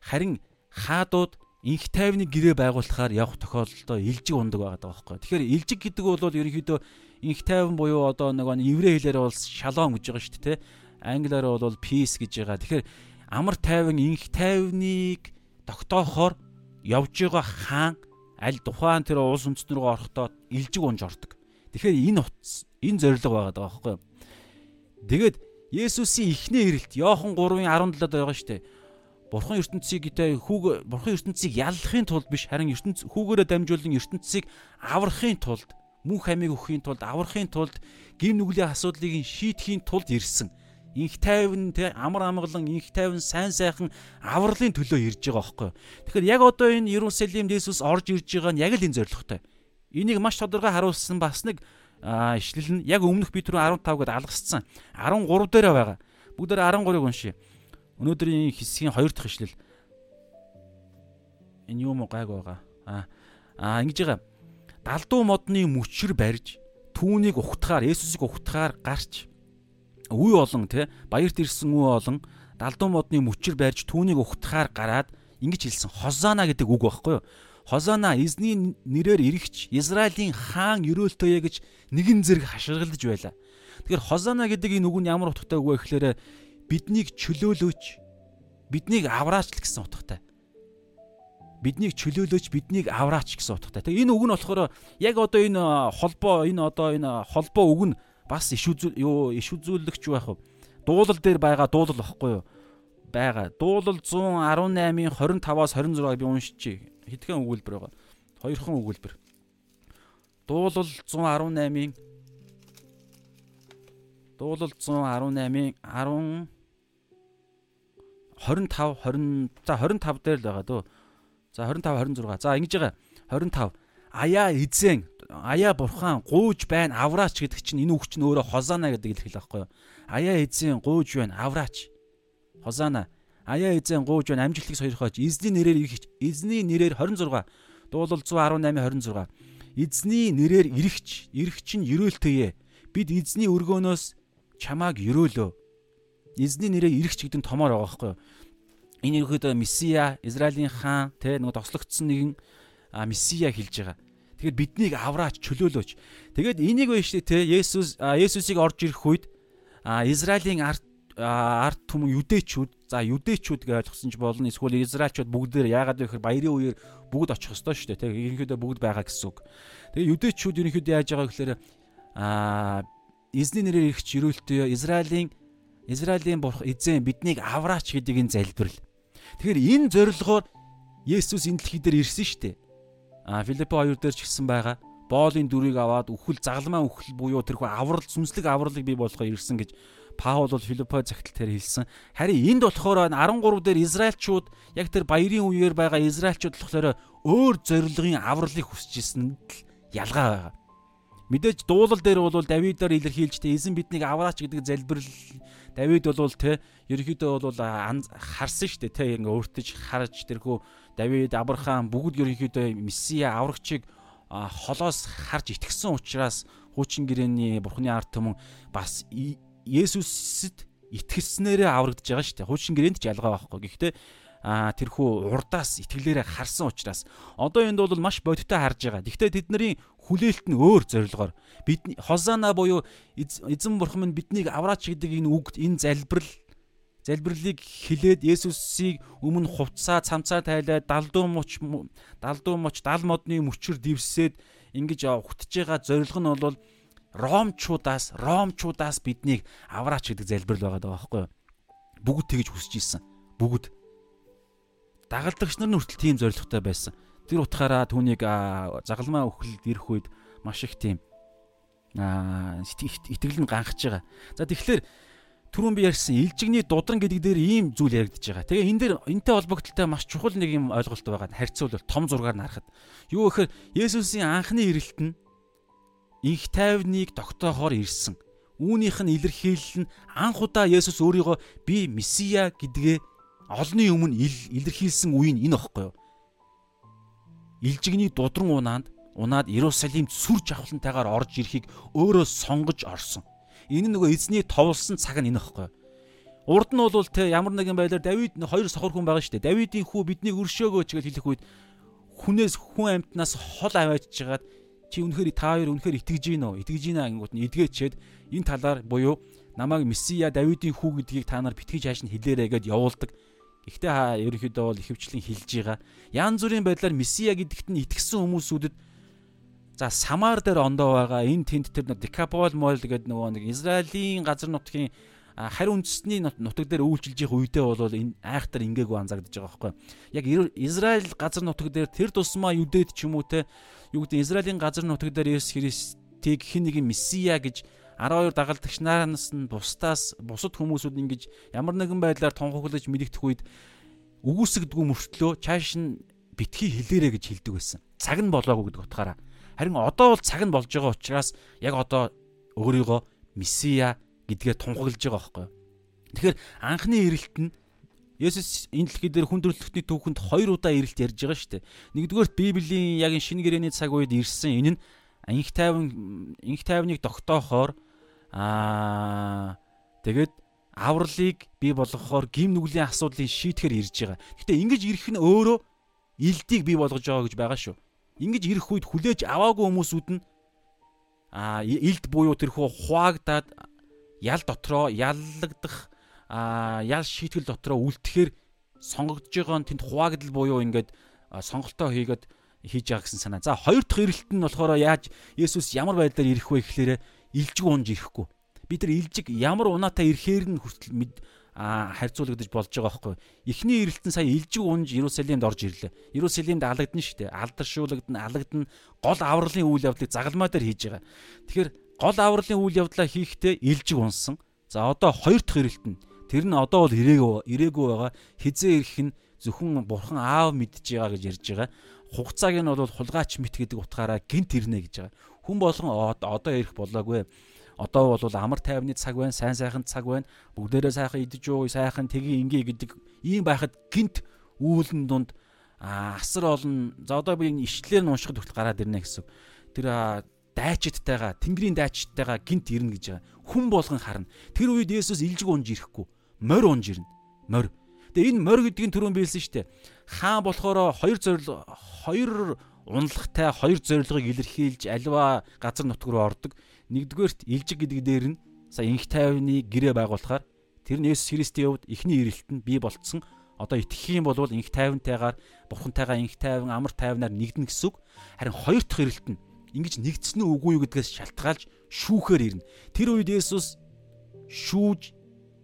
Харин хаадууд инх тайвны гэрээ байгуулахаар явах тохиолдолдоо илжиг ундаг байгаа байхгүй. Тэгэхээр илжиг гэдэг бол ерөнхийдөө инх тайван буюу одоо нэг еврей хэлээр бол шалом гэж байгаа шүү дээ. Англиар бол peace гэж байгаа. Тэгэхээр амар тайван инх тайвныг тогтоохоор явж байгаа хаан аль тухайн тэр улс үндэстэн рүү орохдоо илжиг унж ордог. Тэгэхээр энэ утас энэ зориг байгаа даа байхгүй. Тэгээд Есүсийн эхний ирэлт Иохан 3-ын 17-д байгаа шүү дээ бурхан ертөнцийг тэ хүүг бурхан ертөнцийг яллахын тулд биш харин ертөнц хүүгээрээ дамжуулан ертөнцийг аврахын тулд мөн хамиг өгөхийн тулд аврахын тулд гим нүглийн асуудлыг шийдэхийн тулд ирсэн. Инх тайван тэ амар амгалан инх тайван сайн сайхан авралын төлөө ирж байгаа байхгүй. Тэгэхээр яг одоо энэ Иерусалимд Иесус орж ирж байгаа нь яг л энэ зорилготой. Энийг маш тодорхой харуулсан бас нэг ишлэл нь яг өмнөх бит рүү 15 гээд алгасцсан. 13 дээр байгаа. Бүгдээр 13-ыг уншия. Өнөөдрийн хэсгийн хоёр дахь ишлэл энэ юм гайг байгаа. Аа аа ингэж байгаа. Далдуу модны мөчр барьж түүнийг ухтахаар Есүсийг ухтахаар гарч үе олон те баярт ирсэн үе олон далдуу модны мөчр барьж түүнийг ухтахаар гараад ингэж хэлсэн. Хозана гэдэг үг байхгүй юу? Хозона эзний нэрээр эргэж Израилийн хаан өрөөлтөөе гэж нэгэн зэрэг хашгиралж байла. Тэгэхээр Хозона гэдэг энэ үг нь ямар утгатай үг вэ гэхээр биднийг чөлөөлөөч, биднийг авраач л гэсэн утгатай. Биднийг чөлөөлөөч, биднийг авраач гэсэн утгатай. Тэг энэ үг нь болохоор яг одоо энэ холбоо энэ одоо энэ холбоо үг нь бас иш үзүүл юу иш үзүүлэгч байх уу? Дуулал дээр байгаа дуулал واخгүй юу? байгаа. Дуулал 118-ийн 25-аас 26-ыг би уншчихъя. Хэдхэн өгүүлбэр байгаа? Хоёрхан өгүүлбэр. Дуулал 118-ын Дуулал 118-ын 10 25 20 за 25 дээр л байгаа дөө. За 25 26. За ингэж байгаа. 25. Аяа эзэн аяа бурхан гууж байна авраач гэдэг чинь энэ үг чинь өөрөө хозана гэдэг илэрхийл байхгүй юу? Аяа эзэн гууж байна авраач. Хозана. Аяа эзэн гууж байна амжилтыг сойрхооч. Эзний нэрээр эзний нэрээр 26. Дуулал 118 26. эзний нэрээр ирэгч, ирэгч нь ерөөлтөе. Бид эзний өргөөнөөс чамааг ерөөлөө. Эзний нэрээр ирэгч гэдэг нь томоор байгаа байхгүй юу? Энэ ерөөдөө Месиа, Израилийн хаан, тэ нөгөө тослогдсон нэгэн Месиа хэлж байгаа. Тэгэхээр биднийг авраач чөлөөлөөч. Тэгээд энийг байна шүү дээ те Есүс Есүсийг орж ирэх үед Израилийн ард ард түмэн юдэчүүд за юдэчүүд гэж ойлгосон ч болно эсвэл израилчууд бүгдээр яагаад вэ гэхээр баярын үеэр бүгд очих ёстой шүү дээ тийм ерөнхийдөө бүгд байгаа гэсэн үг. Тэгээ юдэчүүд ерөнхийдөө яаж байгаа гэхээр аа эзний нэрээр ирэх чирүүлтээ Израилийн Израилийн бурхан эзэн биднийг авраач гэдэг энэ залбирал. Тэгэхээр энэ зорилгоор Есүс энэ дэлхий дээр ирсэн шүү дээ. А Филиппо 2 дээр ч гисэн байгаа. Боолын дүрийг аваад үхэл загалмаа үхэл буюу тэрхүү аврал сүнслэг авралыг бий болгохоор ирсэн гэж Паул бол Филиппо загтал дээр хэлсэн. Харин энд болохоор 13 дээр Израильчууд яг тэр баярын үеэр байгаа Израильчууд болохоор өөр зорилгын авралыг хүсэж ирсэнд л ялгаа байгаа. Мэдээж дуулал дээр бол Давидаар илэрхийлжтэй эзэн биднийг авраач гэдэг залбирал Давид бол те ерөнхийдөө бол харсан шүү дээ те ингээ өөртөж харж тэрхүү Давид, Авраам бүгд ерөнхийдөө Месиа аврагчийг холоос харж итгэсэн учраас хуучин гэрээний бурхны ард түмэн бас Есүсэд итгэснээрээ аврагдж байгаа шүү дээ. Хуучин гэрээнд ч ялгаа байхгүй. Гэхдээ а тэрхүү урдаас итгэлээрээ харсан учраас одоо энд бол маш бодиттой харж байгаа. Гэхдээ тэдний хүлээлт нь өөр зорилгоор бид хозана буюу эзэн бурхан минь биднийг авраач гэдэг энэ үг энэ залбирал залбирлыг хилээд Есүсийг өмнө хувцаа цамцаа тайлаад далдуу муч далдуу муч дал модны мөчөр дивсээд ингэж ухтж байгаа зорилго нь бол ромчуудаас ромчуудаас биднийг авраач гэдэг залбирал байгаа даа байхгүй юу? Бүгд тэгж хүсэж исэн. Бүгд дагалдагч нар нь хүртэл тийм зоригтой байсан. Тэр утгаараа түүнийг загалмаа өхөлд ирэх үед маш их тийм аа итгэл нь ганхаж байгаа. За тэгэхээр түрүүн би ярьсан илжигний дудран гэдэг дээр ийм зүйл яригдж байгаа. Тэгээ энэ дээр энтэй холбогдлолтой маш чухал нэг юм ойлголт байгаа. Харьцуулбал том зургаар нарахад. Юу гэхээр Есүсийн анхны ирэлт нь инх тайвныг тогтоохоор ирсэн. Үүнийх нь илэрхийлэл нь анх удаа Есүс өөрийгөө би Месиа гэдгээ олонний өмнө илэрхийлсэн үе нь энэ багхгүй юу? Илжигний дудран унаанд унаад Иерусалимд сүр жавхлантайгаар орж ирэхийг өөрөө сонгож орсон. Энэ нөгөө эзний товлсон цаг нь энэ ихгүй. Урд нь бол те ямар нэгэн байдлаар Давид хоёр сохор хүн байгаа шүү дээ. Давидын хүү биднийг өршөөгөөч гэж хэлэх үед хүнээс хүн амтнаас хол аваачж жагаад чи үнэхээр та хоёр үнэхээр итгэж гин үү? Итгэж гинэ ангууд нь эдгээчээд энэ талаар буюу намайг Месиа Давидын хүү гэдгийг та нар битгий хааш нь хэлээрэй гэд явуулдаг. Гэхдээ хаа ерөнхийдөө бол ихэвчлэн хэлж байгаа. Ян зүрийн байдлаар Месиа гэдэгт нь итгэсэн хүмүүсүүдэд За Самар дээр ондоо байгаа энэ тэнд тэр Декапол мол гэдэг нөгөө нэг Израилийн газар нутгийн харь үндэсний нутаг дээр үйлчилж явах үедээ бол энэ айхтар ингээгүй анзаагдаж байгаа байхгүй. Яг Израиль газар нутаг дээр тэр тусмаа юдэд ч юм уу те юу гэдэг Израилийн газар нутаг дээр Есүс Христийг хэн нэгэн месиа гэж 12 дагалдагч нараас нь бусдаас бусад хүмүүсүүд ингэж ямар нэгэн байдлаар тунхаглаж мэдэгдэх үед үгүйсгдэггүй мөртлөө чааш нь битгий хэлээрэ гэж хэлдэг байсан. Цаг нь болоогүй гэдэг утгаараа Харин одоо бол цаг нь болж байгаа учраас яг одоо өөрийгөө месиа гэдгээ тунхаглаж байгаа байхгүй. Тэгэхээр анхны ирэлт нь Есүс энэ дэлхий дээр хүн төрөлхтний түүхэнд хоёр удаа ирэлт ярьж байгаа шүү дээ. Нэгдүгээрт Библийн яг энэ шинэ гэрээний цаг үед ирсэн энэ нь инх тайван инх тайвныг тогтоохоор аа тэгээд авралыг бий болгохоор гим нүглийн асуудлыг шийдэхээр ирж байгаа. Гэтэ ингэж ирэх нь өөрөө илдийг бий болгож байгаа гэж байгаа шүү ингэж ирэх үед хүлээж аваагүй хүмүүсүүд нь а илд буюу тэрхүү хуаагдаад ял дотроо яллагдах ял шийтгэл дотроо үлдэхээр сонгогдож байгаа нь тэнд хуваагдал буюу ингээд сонголтоо хийгээд хийж байгаа гэсэн санаа. За хоёр дахь ирэлт нь болохоор яаж Есүс ямар байдлаар ирэх вэ гэхлээрэ илжиг унж ирэхгүй. Бид нар илжиг ямар унаатай ирэхээр нь хүртэл харьцуулагдаж болж байгаа байхгүй. Эхний эрэлтэн сая илжиг унж Иерусалимд орж ирлээ. Иерусалимд алагдана шүү дээ. Алдаршуулгадана, алагдана. Гол авралын үйл явдлыг загалмаа дээр хийж байгаа. Тэгэхээр гол авралын үйл явдлаа хийхдээ илжиг унсан. За одоо хоёр дахь эрэлтэн. Тэр нь одоо бол ирээгүй ирээгүй байгаа. Хизээ ирэх нь зөвхөн бурхан аав мэдж байгаа гэж ярьж байгаа. Хугацааг нь бол хулгайч мэт гэдэг утгаараа гинт ирнэ гэж байгаа. Хүн болгон одоо ирэх болоогүй одоо бол амар тайвны цаг байна, сайн сайхан цаг байна. Бүгдээрээ сайхан идэж уу, сайхан тгий ингээ гэдэг ийм байхад гинт үүлэн дунд асар олон за одоо би ишлэлээр нь уншихад хүртэл гараад ирнэ гэсэн. тэр дайчидтайгаа тэнгэрийн дайчидтайгаа гинт ирнэ гэж байгаа. Хүн болгон харна. Тэр үед Есүс илжиг унж ирэхгүй. Морь унж ирнэ. Морь. Тэгээ энэ морь гэдгийг түрүүн биелсэн шүү дээ. Хаан болохоор хоёр зориг хоёр унлагтай хоёр зорилгыг илэрхийлж аливаа газар нутг руу ордог. Нэгдүгээрт илжиг гэдэг дээр нь сая инх тайвны гэрээ байгуулахаар тэр нь Есүс Христийн хувьд эхний ирэлтэнд бий болцсон. Одоо итгэх юм бол инх тайвнтайгаар бурхантайгаа инх тайван амар тайвнаар нэгдэн гэсэн үг. Харин хоёр дахь ирэлт нь ингэж нэгдсэн үү үгүй юу гэдгээс шалтгаалж шүүхээр ирнэ. Тэр үед Есүс шүүж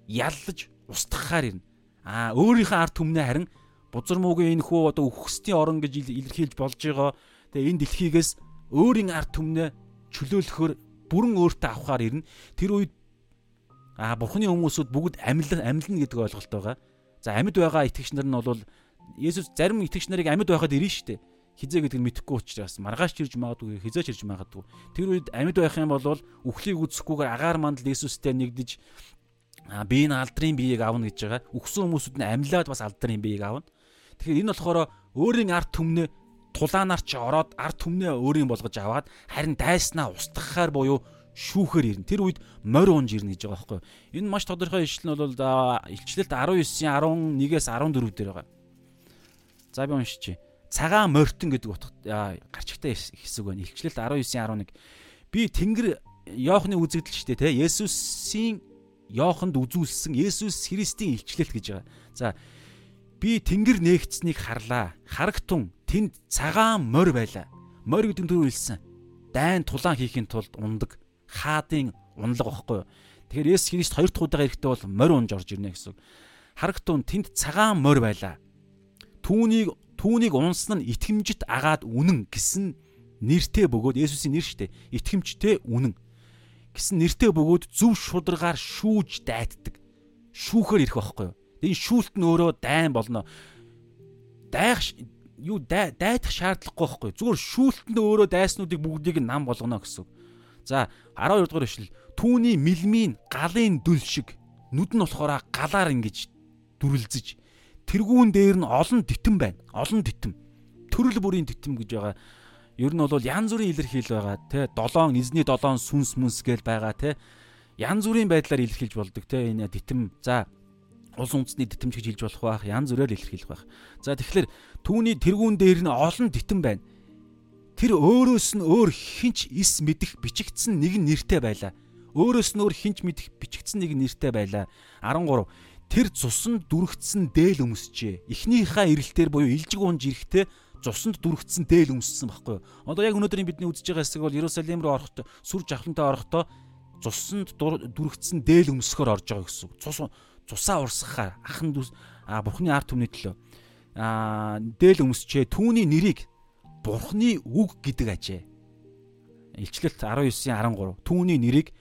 яллаж устгахаар ирнэ. Аа өөрийнхөө ард түмнээ харин бузар муугийн энэ хүү одоо үхсдийн орон гэж илэрхийлж болж байгаа. Тэгээ энэ дэлхийгээс өөрийн ард түмнээ чөлөөлөхөөр бүрэн өөртөө авахаар ирнэ. Тэр үед аа бурхны хүмүүсүүд бүгд амьлан амьлна гэдэг ойлголт байгаа. За амьд байгаа итгэгч нар нь бол Есүс зарим итгэгч нарыг амьд байхад ирнэ шүү дээ хизээ гэдэг нь мэдэхгүй учраас маргааш чирж магадгүй хизээ чирж магадгүй тэр үед амьд байх юм бол үхлийг үсэхгүйгээр агаар мандал Иесустэй нэгдэж би энэ алдрын биеийг авна гэж байгаа. Үхсэн хүмүүсүүд нь амьлаад бас алдрын биеийг авна. Тэгэхээр энэ болохоор өөрийн ард түмнээ тулаанаар ч ороод ард түмнээ өөрийн болгож аваад харин дайснаа устгахаар буюу шүүхээр ирнэ. Тэр үед морь унж ирнэ гэж байгаа байхгүй. Энэ маш тодорхой ишлэл нь бол илчлэлт 19-ийн 11-ээс 14 дээр байгаа. За би уншчихъя цагаан морьтон гэдэг утга гарчигтай хэсэг байна. Илчлэлт 19:11. Би Тэнгэр Йоохны үзэгдэл ч те Есүсийн Йоханд үзүүлсэн Есүс Христийн илчлэлт гэж байгаа. За би тэнгэр нээгдсэнийг харлаа. Харагтун тэнд цагаан морь байлаа. Морь гэдэг нь түрүү хэлсэн. Дайн тулаан хийхин тулд ундаг хаадын унлаг байхгүй юу? Тэгэхээр Есүс Христ хоёр дахь удаага ирэхдээ бол морь унж орж ирнэ гэсэн. Харагтун тэнд цагаан морь байлаа. Түүнийг түүнийг унсан нь итгэмжит агаад үнэн гэсэн нэртэй бөгөөд Есүсийн нэр штэ. Итгэмжтэй үнэн гэсэн нэртэй бөгөөд зөв шударгаар шүүж дайтдаг. Шүүхээр ирэх байхгүй юу? Энэ шүүлт нь өөрөө дайн болно. Дайх юу дайдах шаардлагагүй байхгүй юу? Зүгээр шүүлт нь өөрөө дайснуудыг бүгдийг нам болгоно гэсэн. За 12 дугаар ишлэл. Түүний мэлмийн галын дүл шиг нүд нь болохоор галаар ингэж дүрлзэж тэргүүн дээр нь олон титэм байна. Олон титэм. Төрөл бүрийн титэм гэж байгаа. Ер нь бол янз бүрийн илэрхийл байгаа те. Долоон эзний долоон сүнс мүнс гээл байгаа те. Янз бүрийн байдлаар илэрхийлж болдог те. Энэ титэм. За улс үндэсний титэмж гэж хэлж болох байх. Янз бүрээр илэрхийлэх байх. За тэгэхээр түүний тэргүүн дээр нь олон титэм байна. Тэр өөрөөс нь өөр хинч ис мэдэх бичигдсэн нэгэн нэртэй байлаа. Өөрөөс нь өөр хинч мэдэх бичигдсэн нэгэн нэртэй байлаа. 13 тэр цусанд дүрэгдсэн дээл өмсчээ. Эхнийхээ ирэлтээр буюу илжиг унж ирэхдээ цусанд дүрэгдсэн дээл өмссөн байхгүй юу? Одоо яг өнөөдрийн бидний үзэж байгаа хэсэг бол Иерусалим руу орохдоо сүр жавхлантай орохдоо цусанд дүрэгдсэн дээл өмсөхөөр орж байгаа гэсэн. Цус цусаа урсгахаар ахан дүүс а бурхны арт түмний төлөө а дээл өмсчээ түүний нэрийг бурхны үг гэдэг ажээ. Илчлэлт 19-ийн 13 түүний нэрийг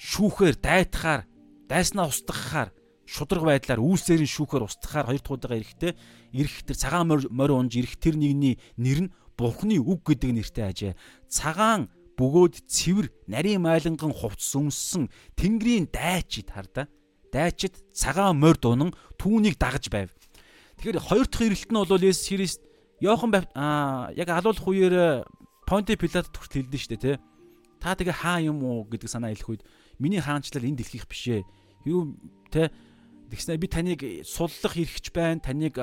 шүүхээр дайтахаар дайснаа устгахаар шудраг байдлаар үүсээрийн шүүхээр устгахаар хоёр удаага эрэхтэй эрэх тэр цагаан морь унж эрэх тэр нэгний нэр нь Бурхны үг гэдэг нэртэй ажээ. Цагаан бөгөөд цэвэр нарийн майланган хувцс өмссөн Тэнгэрийн дайчид хардаа. Дайчид цагаан морь дунан түүнийг дагаж байв. Тэгэхээр хоёр дахь ирэлт нь бол Есүс Христ Йохан аа яг алуулах үеэр Понти Пилат төрт хэлдэн штэ тий. Та тэгээ хаа юм уу гэдэг санаа хэлэх үед миний хаанчлал энэ дэлхийх бишээ. Юу тий Тэгснээр би таныг суллах эрхч байна, таныг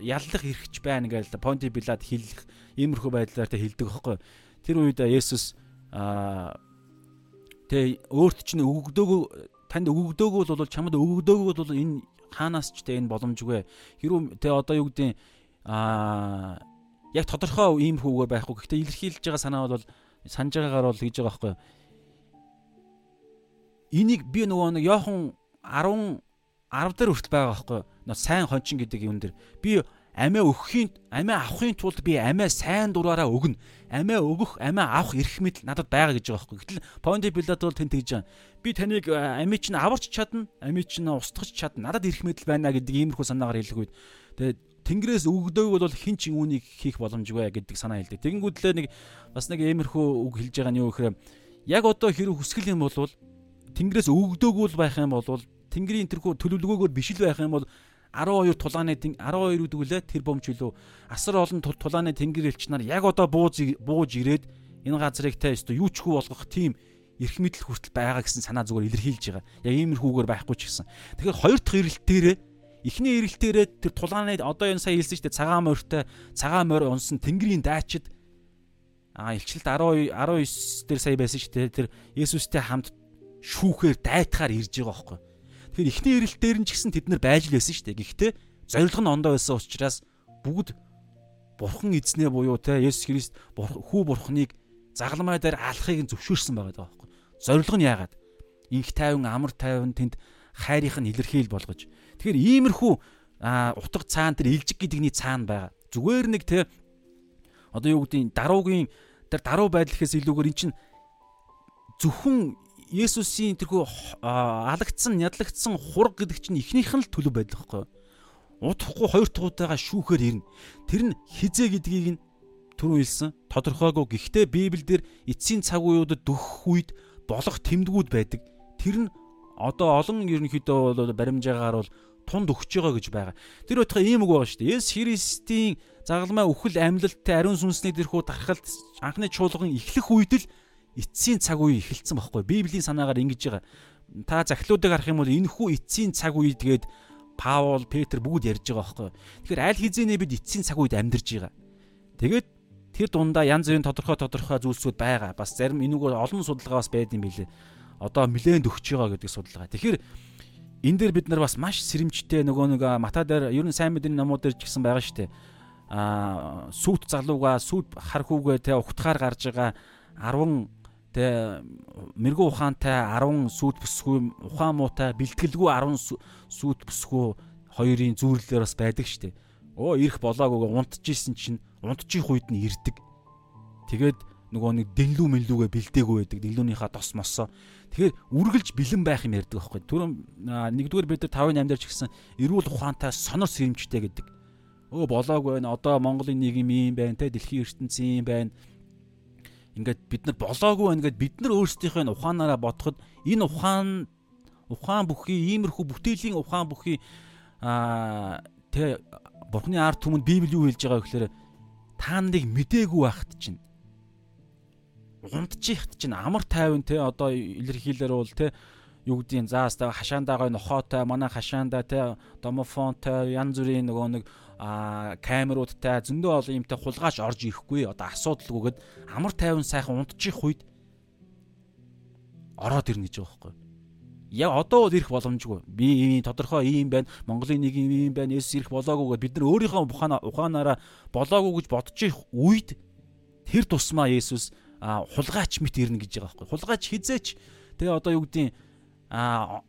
яллах эрхч байна гэж Понти Пилат хэлэх иймэрхүү байдлаар тэ хэлдэг байхгүй. Тэр үед Есүс аа тэ өөрт чинь өгөгдөөгүй танд өгөгдөөгүй бол чамд өгөгдөөгүй бол энэ хаанаас ч тэ энэ боломжгүй. Хэрвээ тэ одоо юу гэдэг аа яг тодорхой иймэрхүүгээр байхгүй. Гэхдээ илэрхийлж байгаа санаа бол санаж байгаагаар бол хийж байгаа байхгүй. Энийг би нөгөө нэг Йохан 10 10 дээр хүртэл байгаа байхгүй юу? Сайн хончин гэдэг юм дэр. Би амиа өгөхийн амиа авахын тулд би амиа сайн дураараа өгнө. Амиа өгөх, амиа авах эрх мэдэл надад байгаа гэж байгаа байхгүй. Гэтэл Понти Пилат бол тэн тэгж байгаа. Би таныг амиа чинь аварч чадна, амиа чинь устгах чадна. Надад эрх мэдэл байна гэдэг иймэрхүү санаагаар хэлэх үед тэгээд Тэнгэрээс өгдөөг бол хин ч үүнийг хийх боломжгүй гэдэг санаа хэлдэг. Тэгэнгүүтлээ нэг бас нэг иймэрхүү үг хэлж байгаа нь юу гэхээр яг одоо хэрэг хүсгэл юм бол Тэнгэрээс өгдөөг байх юм бол Тэнгэрийн тэрхүү төлөвлөгөөгөөр биш л байх юм бол 12 тулааны 12 үдгүүлээ тэр бомч үлээ асар олон тулааны тэнгэр элч нар яг одоо бууж бууж ирээд энэ газрыг те өстө юу ч хүү болгох тийм эрх мэдэл хүртэл байгаа гэсэн санаа зүгээр илэрхийлж байгаа. Яг иймэрхүүгээр байхгүй ч гэсэн. Тэгэхээр хоёр дахь эрэлт дээрээ эхний эрэлт дээрээ тэр тулгааны одоо энэ сая хэлсэн шүү дээ цагаан морьтой цагаан морь унсан тэнгэрийн дайчид а илчилт 12 19 дээр сая байсан шүү дээ тэр Есүстэй хамт шүүхээр дайтахаар ирж байгаа байхгүй. Тэгэхээр эхний эрэлт дээр нь ч гэсэн тэд нар байж л байсан шүү дээ. Гэхдээ зориг нь ондоо байсан учраас бүгд бурхан эзнээ буюу те Есүс Христ хүү бурханыг загалмай дээр алахыг нь зөвшөөрсөн байгаа даа байхгүй. Зориг нь яагаад? Инх тайван амар тайван тэнд хайрыг нь илэрхийл болгож. Тэгэхээр иймэрхүү утга цаан тэр илжиг гэдэгний цаана байгаа. Зүгээр нэг те одоо юу гэдгийг даруугийн тэр даруу байдал гэхээс илүүгээр эн чинь зөвхөн Есүсийн тэрхүү алагдсан, ядлагдсан хург гэдэг чинь эхнийх нь л төлөв байдал гэхгүй удахгүй хоёр удаага шүүхээр ирнэ. Тэр нь хизээ гэдгийг нь түрүү хэлсэн. Тодорхойгүй. Гэхдээ Библиэлд эцсийн цаг үеүүдэд дөхөх үед болох тэмдгүүд байдаг. Тэр нь одоо олон ерөнхийдөө бол баримжаагаар бол тунд өгч байгаа гэж байгаа. Тэр байтугай ийм үг байгаа шүү дээ. Есүс Христийн загалмай үхэл амьлалттай ариун сүнсний дэрхүү дархалт анхны чуулган эхлэх үед л эцсийн цаг үе эхэлсэн байхгүй. Библийн санаагаар ингэж байгаа. Та захилуудыг харах юм бол энэ хүү эцсийн цаг үе тэгээд Паул, Петр бүгд ярьж байгаа байхгүй. Тэгэхээр аль хизээнээ бид эцсийн цаг үед амьдарч байгаа. Тэгээд тэр дундаа янз бүрийн тодорхой тодорхой зүйлсүүд байгаа. Бас зарим энүүгээр олон судалгаа бас байд юм билээ. Одоо нилээнд өгч байгаа гэдэг судалгаа. Тэгэхээр энэ дээр бид нар бас маш сэрэмжтэй нөгөө нэг мата дээр ер нь сайн мэдээний номууд дээр ч гэсэн байгаа шүү дээ. Аа сүут залууга сүут хар хүүгээ те ухтахаар гарч байгаа 10 Тэ мэрэгүү ухаантай 10 сүйт бүсгүй ухаан муутай бэлтгэлгүй 10 сүйт бүсгүй хоёрын зүүрлэлээр бас байдаг штеп. Оо ирэх болоогүй унтчихсэн чинь унтчих үед нь ирдэг. Тэгээд нөгөө нэг дэллүү мэллүүгээ бэлдээгүй байдаг. Дэллүүнийхаа тос мосоо. Тэгэхээр үргэлж бэлэн байх юм ярьдаг байхгүй. Түрүүн нэгдүгээр бид нар 5-ын 8 дээр ч гэсэн эрүүл ухаантай сонор сэрэмжтэй гэдэг. Өө болоогүй байна. Одоо Монголын нийгэм ийм байна те дэлхийн ертөнцийн ийм байна ингээд бид нар болоогүй ингээд бид нар өөрсдийнхөө ухаанаараа бодоход энэ ухаан ухаан бүхий иймэрхүү бүтээлийн ухаан бүхий аа тэ бурхны ард түмэнд библи юу хэлж байгаа гэхээр та нарыг мдээгүй байхт чинь унтчихт чинь амар тайван те одоо илэрхийлэр бол те юу гэдгийг заастаа хашаандаа гой нохоотой манай хашаандаа те домофонтой янз бүрийн нөгөө нэг камеруудтай зөндөө олон юмтай хулгайч орж ирэхгүй одоо асуудалгүйгээд амар тайван сайхан унтчих үед ороод ирнэ гэж байгаа байхгүй. Яг одоо бол ирэх боломжгүй. Би тодорхой ийм байна. Монголын нэг ийм байна. Есүс ирэх болоогүйгээд бид нар өөрийнхөө ухаанаа ухаанаараа болоогүй гэж бодчих үед тэр тусмаа Есүс хулгайч мэт ирнэ гэж байгаа байхгүй. Хулгайч хизээч тэгээ одоо юу гэдгийг а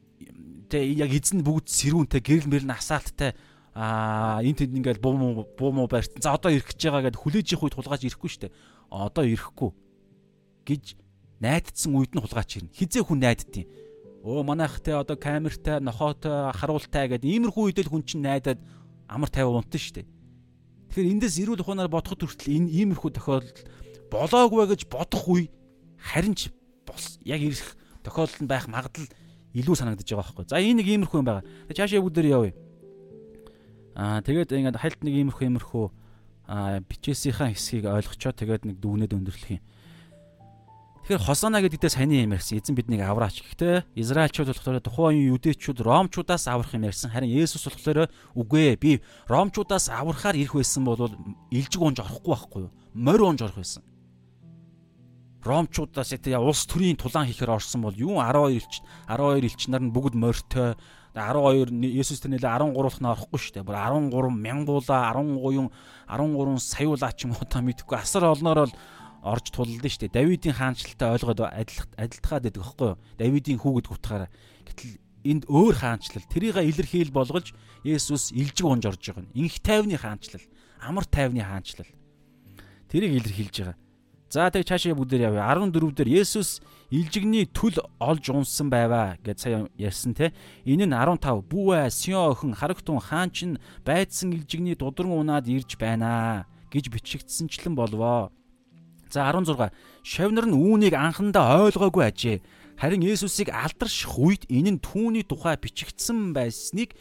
тэгээ яг эзэн бүгд сэрүүнтэй гэрэл мэрэл насаалттай аа энэ тэнд ингээл буу муу буу муу барьсан. За одоо ирэх гэж байгаа гэд хүлээж их үед хулгайч ирэхгүй штэ. Одоо ирэхгүй гэж найдсан үед нь хулгайч ирнэ. Хизээ хүн найдтiin. Өө манайх те одоо камертай, нохоотой, харуултай гэд иймэрхүү үед л хүн чинь найдаад амар тайван унтна штэ. Тэгэхээр эндээс эрүүл ухаанаар бодоход хүртэл энэ иймэрхүү тохиолдол болоогүй гэж бодох үе харин ч яг ирэх тохиолдол нь байх магадлал илүү санагдаж байгаа байхгүй. За энэ нэг иймэрхүү юм байгаа. Цаашаа бүгд дээр явъя. Аа тэгээд ингээд хальт нэг иймэрхүү иймэрхүү аа бичээсийнхаа хэсгийг ойлгочоо тэгээд нэг дүгнээд өндөрлөх юм. Тэгэхээр Хосана гэдэгтээ саяны юм ярьсан. Эзэн биднийг авраач. Гэхдээ Израильчууд болохоор тухайн үеийн юдэчүүд Ромчуудаас аврах юм ярьсан. Харин Есүс болохоор үгүй ээ. Би Ромчуудаас аврахаар ирэх байсан бол илжиг унж орохгүй байхгүй юу? Морь унж орох байсан. Ромчуудаас яа улс төрийн тулаан хийхээр орсон бол юу 12 элч 12 элч нар нь бүгд морьтой 12 Есүс тэр нэлээ 13-х нь орохгүй шүү дээ. Бүр 13 мянгуула 13 13 саяулаа ч юм уу та мэдхгүй асар олноор л орж туллаа шүү дээ. Давидын хаанчлалтай ойлгоод адилтгаад байдаг байхгүй юу? Давидын хүүгэд гутахаараа. Гэтэл энд өөр хаанчлал тэрийг илэрхийл болгож Есүс илжиг унж орж байгаа нь. Инх тайвны хаанчлал, амар тайвны хаанчлал. Тэрийг илэрхийлж байгаа. За тэг цаашаа бүгдээр явъя. 14 дээр Есүс илжигний түл олж унсан байваа гэж сая ярьсан те. Энэ нь 15 бүүэ Сион охин харагтун хаан чин байдсан илжигний дудран унаад ирж байна гэж бичигдсэнчлэн болвоо. За 16 шавнар нь үүнийг анхандаа ойлгоогүй ажээ. Харин Есүсийг алдарших үед энэ нь түүний тухай бичигдсэн байсныг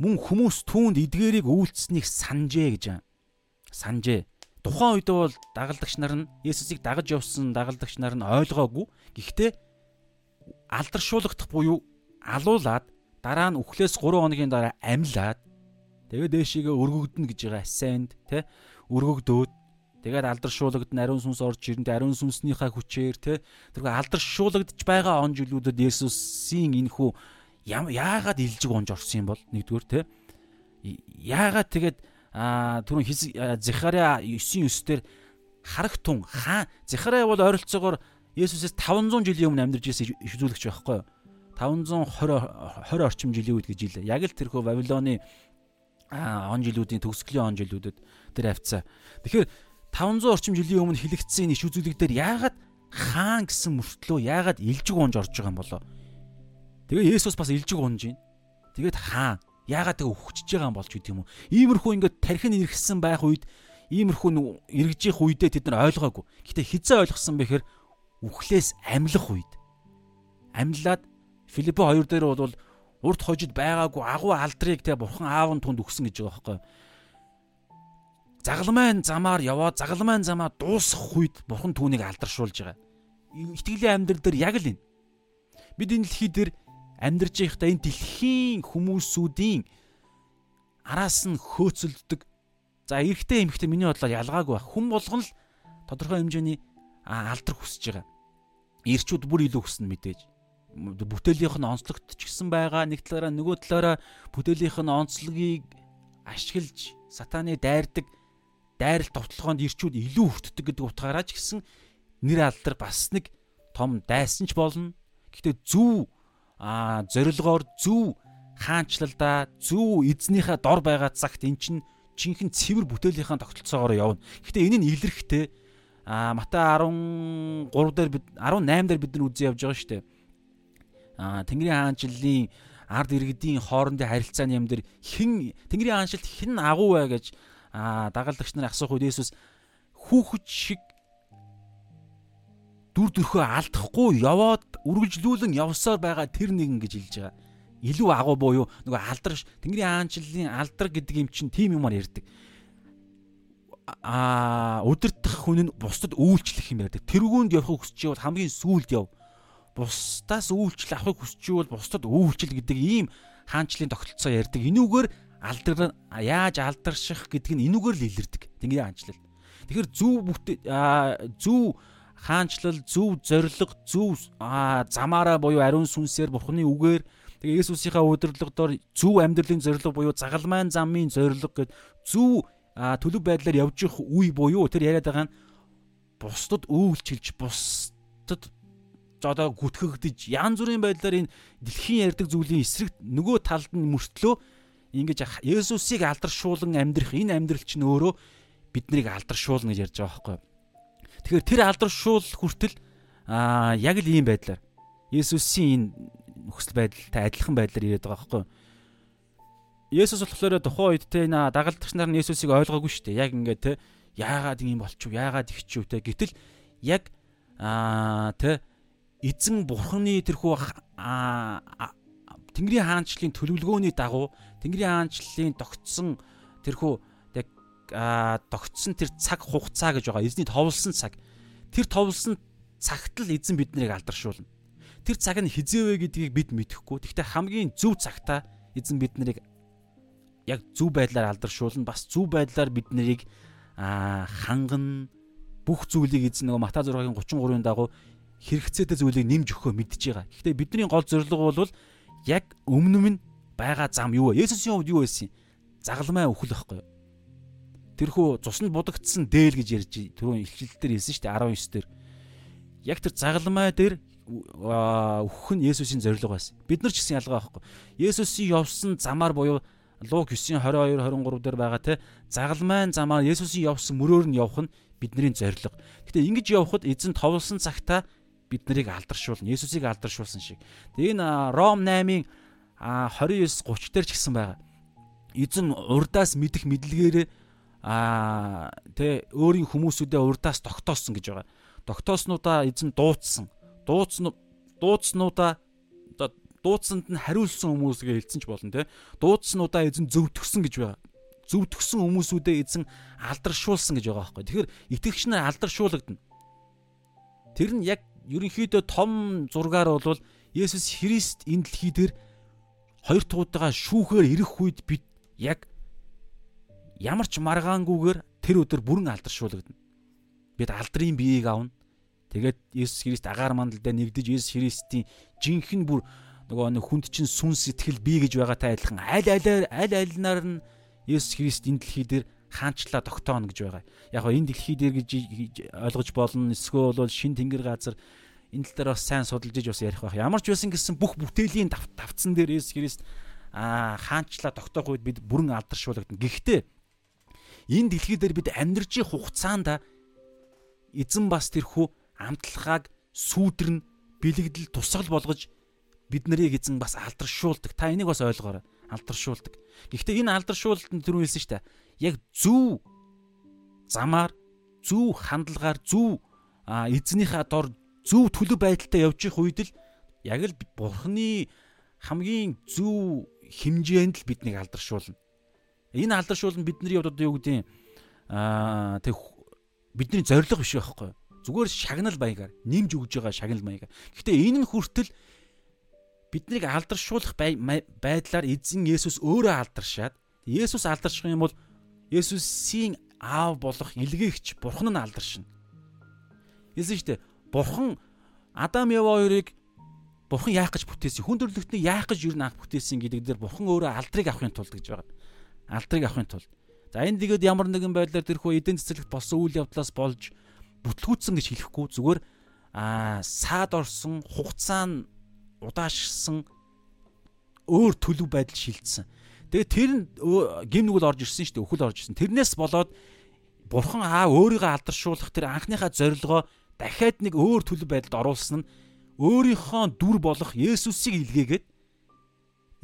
мөн хүмүүс түүнд эдгээрийг үйлцсэнийг санджээ гэж. Санджээ тухайн үед бол дагалдагч нар нь Есүсийг дагаж явсан дагалдагч нар нь ойлгоогүй. Гэхдээ алдаршуулгадах буюу алуулаад дараа нь үхлээс 3 хоногийн дараа амьлаад тэгээд дээшигээ өргөгдөнө гэж байгаа асайнд тэ өргөгдөөд тэгээд алдаршуулгад ариун сүнс орж ирэнд ариун сүнснийхаа хүчээр тэ тэргүй алдаршуулгадж байгаа он жилүүдэд Есүсийн энхүү яагаад илжиг онж орсон юм бол нэгдүгээр тэ яагаад тэгээд түрүүн Захария 9:9 дээр харах тун хаа Захария бол ойролцоогоор Есүсээс 500 жилийн өмнө амьдарч ирсэн иш үзүүлэгч байхгүй юу? 520 20 орчим жилийн үед гэж хэлээ. Яг л тэрхүү Вавилоны он жилүүдийн төгсгөлийн он жилүүдэд тэр авцаа. Тэгэхээр 500 орчим жилийн өмнө хэлэгдсэн иш үзүүлэг дээр яагаад хаан гэсэн мөртлөө яагаад илжиг унж орж байгаа юм болоо? Тэгээ Есүс бас илжиг унж байна. Тэгээд хаан яагаад тэгээ өвчөж байгаа юм болж гэдэг юм уу? Иймэрхүү ингээд тархин иргэсэн байх үед иймэрхүү эргэжих үедээ тэд нар ойлгоогүй. Гэтэ хизээ ойлгосон бэхээр үхлээс амьлах үед амьлаад Филиппо 2 дээр бол урд хожид байгаагүй агуу алдрыг тэгээ бурхан аав нь түнд өгсөн гэж байгаа байхгүй. Загалмайн замаар яваад загалмайн замаа дуусгах үед бурхан түүнийг алдаршуулж байгаа. Итгэлийн амьдрал дээр яг л энэ. Бид энэ дэлхий дээр амьдарч байхдаа энэ дэлхийн хүмүүсүүдийн араас нь хөөцөлддөг. За эрэгтэй эмэгтэй миний бодлоор ялгаагүй байна. Хүн болгон л тодорхой хэмжээний алдар хүсэж байгаа. Ирчүүд бүр илүү хүснэ мэдээж. Бүтээлийнх нь онцлогдч гисэн байгаа. Нэг талаараа нөгөө талаараа бүтээлийнх нь онцлогийг ашиглаж сатаны дайрдаг дайралт товтлогоонд ирчүүд илүү хүртдэг гэдэг утгаараа ч гэсэн нэр алдар бас нэг том дайсан ч болно. Гэхдээ зөв а зорилгоор зөв хаанчлалдаа зөв эзнийхээ дор байгаа цагт эн чин жинхэнэ цэвэр бүтээлийнхаа тогтолцоогоор явна. Гэхдээ энэ нь илэрхтэй а Матай 13 дээр бид 18 дээр бид нар үзэн явж байгаа шүү дээ. а Тэнгэрийн хаанчлалын ард иргэдийн хоорондын харилцааны юм дээр хэн Тэнгэрийн хаанчлалд хэн агуу вэ гэж а дагалдагч нар асуух үед Есүс хүүхэд шиг дүр төрхөө алдахгүй яваад үргэлжлүүлэн явсаар байгаа тэр нэгэн гэж хэлж байгаа. Илүү агуу буюу нөгөө алдар Тэнгэрийн хаанчлалын алдар гэдэг юм чинь тийм юмар ярьдаг. Аа удирдах хүн нь бусдад үйлчлэх юм ярьдаг. Тэргүүнд явахыг хүсч байвал хамгийн сүүлд яв. Бусдаас үйлчлэл авахыг хүсч байвал бусдад үйлчлэл гэдэг ийм хаанчлалын тогтолцоо ярьдаг. Энүүгээр алдар яаж алдарших гэдэг нь энүүгээр л илэрдэг. Тэнгэрийн хаанчлал. Тэгэхээр зөв бүхт зөв хаанчлал, зөв зориг, зөв замаараа буюу ариун сүнсээр бурхны үгээр тэгээ Есүсийнхаа удирдлагаар зөв амьдралын зориг буюу загалмайн замын зориг гэд зөв төлөв байдлаар явж их үе буюу тэр яриад байгаа нь бусдад үйлчилж бусдад одоо гүтгэгдэж янз бүрийн байдлаар энэ дэлхийн ярьдаг зүйлийн эсрэг нөгөө талд нь мөртлөө ингэж Есүсийг алдаршуулан амьдрах энэ амьдрал чинь өөрөө биднийг алдаршуулна гэж ярьж байгаа байхгүй? Тэгэхээр тэр алдаршуул хүртэл аа яг л ийм байдлаар Есүсийн энэ нөхцөл байдалтай адилхан байдлаар ирээд байгаа байхгүй. Есүс болохоор тухайн үед те энэ дагалдагч нар нь Есүсийг ойлгоогүй шүү дээ. Яг ингээд те яагаад ийм болчих вэ? Яагаад ихчүү те. Гэтэл яг аа те эзэн бурхны тэрхүү Тэнгэрийн хаанчлалын төлөвлөгөөний дагуу Тэнгэрийн хаанчлалын тогтсон тэрхүү тогтсон тэр цаг хугацаа гэж байгаа. Эзний товлсон цаг. Тэр товлсон цагт л эзэн биднийг алдаршуулна. Тэр цаг нь хизээвэ гэдгийг бид мэдэхгүй. Гэхдээ хамгийн зөв цагтаа эзэн биднийг яг зөв байдлаар алдаршуулна. Бас зөв байдлаар бид нарыг ханган бүх зүйлийг эзэн нөгөө Мата 6-гийн 33-ын дагуу хэрэгцээтэй зүйлийг нэмж өгөхөө мэдж байгаа. Гэхдээ бидний гол зорилго бол яг өмнө нь байгаа зам юу вэ? Есүсийн хувьд юу байсан юм? Загалмай өхөл байхгүй юу? Тэрхүү цуснд будагдсан дээл гэж ярьж түрүүн ихчлэл дээр хэлсэн шүү дээ 19 дээр. Яг тэр загалмай дээр өөхөх нь Есүсийн зориг байсан. Бид нар ч гэсэн ялгаа байхгүй. Есүсийн явсан замаар буюу Луг 9-ийн 22 23 дээр байгаа те загалмайн замаар Есүсийн явсан мөрөөр нь явах нь бидний зориг. Гэтэ ингэж явхад эзэн товлсон цагтаа бид нарыг алдаршуулна. Есүсийг алдаршуулсан шиг. Тэгээ энэ Ром 8-ын 29 30 дээр ч гэсэн байгаа. Эзэн урдаас мэдэх мэдлэгээрээ аа тэ өөрийн хүмүүсүүдээ урдаас тогтоосон гэж байгаа. Тогтооснуудаа эзэн дуудсан. Дуудсан дуудснуудаа дуудсанд нь хариулсан хүмүүсгээ хэлсэн ч болно те. Дуудснуудаа эзэн зөвтгсөн гэж байгаа. зөвтгсөн хүмүүсүүдээ эзэн алдаршуулсан гэж байгаа байхгүй. Тэгэхээр итгэгч нар алдаршуулгадана. Тэр нь яг ерөнхийдөө том зургаар бол Есүс Христ энэ дэлхий дээр хоёр туудаа шүүхээр ирэх үед бид яг ямар ч маргаангүйгээр тэр өдөр бүрэн алдаршуулгадана. Бид алдрын биеийг авна. Тэгээд Есүс Христ агаар мандалдаа нэгдэж Есүс Христийн жинхэнэ бүр нөгөө нэг хүнд чинь сүн сэтгэл бий гэж байгаатай адилхан аль алиар аль альнаар нь Есүс Христ энэ дэлхий дээр хаанчлаа тогтооно гэж байгаа. Яг гоо энэ дэлхий дээр гэж ойлгож болно. Эсвэл бол шин тэнгэр газар энэ тал дээр бас сайн судалж иж бас ярих байх. Ямар ч байсан гэсэн бүх бүтээлийн давтцсан дээр Есүс Христ аа хаанчлаа тогтоох үед бид бүрэн алдаршуулгадана. Гэхдээ энэ дэлхий дээр бид амьдрж хугацаанд эзэн бас тэрхүү амтлагааг сүйдрэн бэлэгдэл тусгал болгож бид нарыг эзэн бас алдаршуулдаг. Та энийг бас ойлгоорой. Алдаршуулдаг. Гэхдээ энэ алдаршуулалтанд түрүү хэлсэн шүү дээ. Яг зөв замаар, зөв хандлагаар, зөв эзнийхээ дор зөв төлөв байдалтай явж их үед л яг л бурхны хамгийн зөв хэмжээнд л биднийг алдаршуулна. Энэ алдаршуулна бидний одоо юу гэдэг аа тэг бидний зориг биш байхгүй. Зүгээр шагнал маягаар нэмж өгж байгаа шагнал маягаар. Гэхдээ энэ нь хүртэл биднийг алдаршуулах байдлаар эзэн Есүс өөрөө алдаршаад Есүс алдарших юм бол Есүсийн аав болох илгээгч бурхан нь алдаршина. Хэлсэн шүү дээ. Бурхан Адам Ява хоёрыг Бурхан яах гэж бүтээсэн? Хүн төрлөختнийг яах гэж юу н анх бүтээсэн гэдэг дээр Бурхан өөрөө алдрыг авахын тулд гэж байгаа. Алдрыг авахын тулд. За энэ тэгээд ямар нэгэн байдлаар тэрхүү эдийн засагт болсон үйл явдлаас болж бүтлгүүцсэн гэж хэлэхгүй зүгээр аа саад орсон хугацаа нь удаашсан өөр төлөв байдал шилжсэн. Тэгээд тэр нь гим нүгэл орж ирсэн шүү дээ. Өхөл орж ирсэн. Тэрнээс болоод Бурхан аа өөрийгөө алдаршуулах тэр анхныхаа зорилгоо дахиад нэг өөр төлөв байдалд оруулсан нь өөрийнхөө дүр болох Есүсийг илгээгээд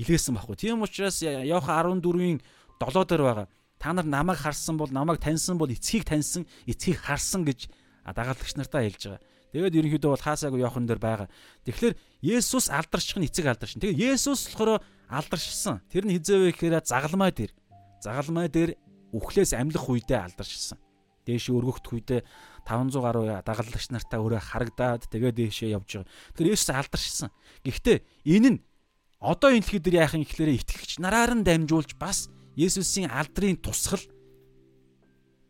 илгээсэн байхгүй. Тийм учраас Иохан 14-ийн 7 дээр байгаа. Та нар намайг харсан бол намайг таньсан бол эцгийг таньсан, эцгийг харсан гэж дагалдагч нартаа хэлж байгаа. Тэгээд ерөнхийдөө бол хаасаагүй Иохан дээр байгаа. Тэгэхээр Есүс алдарчих нь эцэг алдаршин. Тэгээд Есүс болохоор алдаршсан. Тэр нь хизээвэ гэхээр загалмай дээр. Загалмай дээр үхлээс амьлах үедээ алдаршсан. Дээш өргөхт үедээ 500 гаруй дагалдагч нартаа өөрөө харагдаад тэгээд дээшээ явж байгаа. Тэгэхээр Есүс алдаршсан. Гэхдээ энэ нь одоо энэ дэлхий дээр яах юм гэхээр итгэгч нараар нь дамжуулж бас Есүсийн алдрын тусгал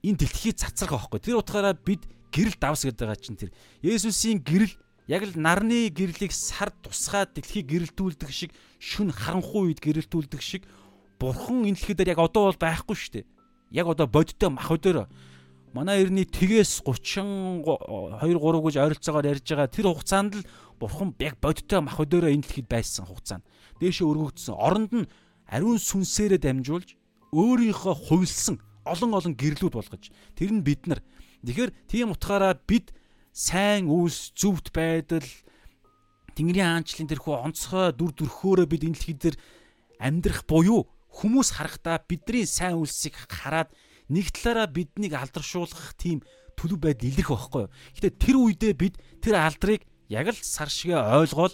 энэ дэлхий цацраг байхгүй. Тэр утгаараа бид гэрэл давс гэдэг байгаа чинь тэр Есүсийн гэрэл яг л нарны гэрлийг сар тусгаад дэлхийг гэрэлтүүлдэг шиг шүн харанхуй үед гэрэлтүүлдэг шиг бурхан энэ дэлхий дээр яг одоо бол байхгүй шүү дээ. Яг одоо бодтой мах өдөр манай эртний тгээс 30 2 3 гэж ойролцоогоор ярьж байгаа тэр хугацаанд л бурхан яг бодтой мах өдөөрөө энэ дэлхийд байсан хугацаанд дээшээ өргөгдсөн оронд нь ариун сүнсээрээ дамжуулж өөрийнхөө хувилсан олон олон гэрлүүд болгож тэр нь бид нар тэгэхээр тийм утгаараа бид сайн үйлс зөвхт байдал Тэнгэрийн хаанчлалын тэрхүү онцгой дүр төрхөөрөө бид энэ дэлхий дээр амьдрах буюу хүмүүс харахтаа бидний сайн үйлсийг хараад нэг талаараа биднийг алдаршуулах тийм төлөв байдал илэрх байхгүй. Гэтэ тэр үедээ бид тэр алдрыг яг л сар шигэ ойлгоол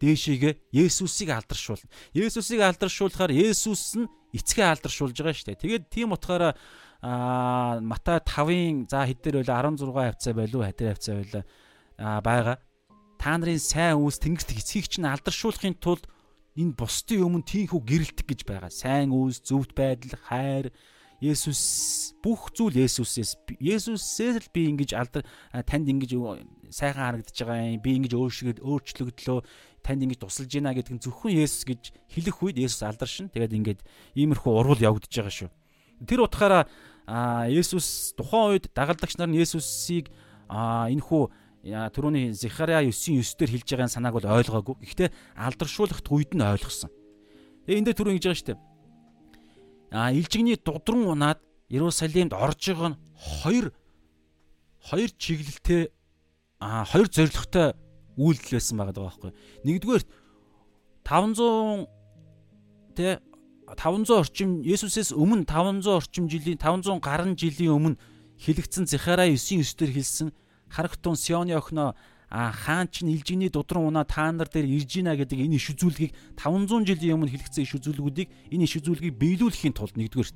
дээшигээ Есүсийг алдаршуулна. Есүсийг алдаршуулахаар Есүс нь эцгээ алдаршуулж байгаа шүү дээ. Тэгээд тийм утгаараа аа Матай 5-ын за хэдээр байла 16 хавцаа байлуу хатар хавцаа байла аа байгаа. Та нарын сайн үйлс тэнгэрт эцгийг чинь алдаршуулахын тулд энэ бусдын өмнө тийхүү гэрэлтэх гэж байгаа. Сайн үйлс, зөвхт байдал, хайр, Есүс бүх зүйл Есүсээс Есүсээс л би ингэж алдар танд ингэж сайхан харагдаж байгаа юм. Би ингэж өөрчлөгд өөрчлөгдлөө танд ингэж тусалж гинэ гэдэг нь зөвхөн Есүс гэж хэлэх үед Есүс алдаршин. Тэгээд ингэж иймэрхүү урвал явагдаж байгаа шүү. Тэр утгаараа Есүс тухайн үед дагалдагч нар нь Есүсийг энэ хүү түрүүний Захария 9:9 дээр хэлж байгаа санааг бол ойлгоогүй. Гэхдээ алдаршуулахт үед нь ойлгосон. Тэгээ энэ дээр түрүү ингэж байгаа шүү дээ а илжигний дудран унаад Иерусалимд орж байгаа нь хоёр хоёр чиглэлтэй а хоёр зорилготой үйлдэл байсан байгаа байхгүй. Нэгдүгээр 500 тэ 500 орчим Есүсээс өмнө 500 орчим жилийн 500 гаруй жилийн өмнө хэлэгдсэн Захараа 9:9 дээр хэлсэн харагтун Сионы охиноо хаан ч нэлжигний дудран унаа та нар дээр ирж гинэ гэдэг энэ иш үзүүлгийг 500 жилийн өмнө хэлэгдсэн иш үзүүлгүүдийг энэ иш үзүүлгийг биелүүлэхийн тулд нэгдүгээр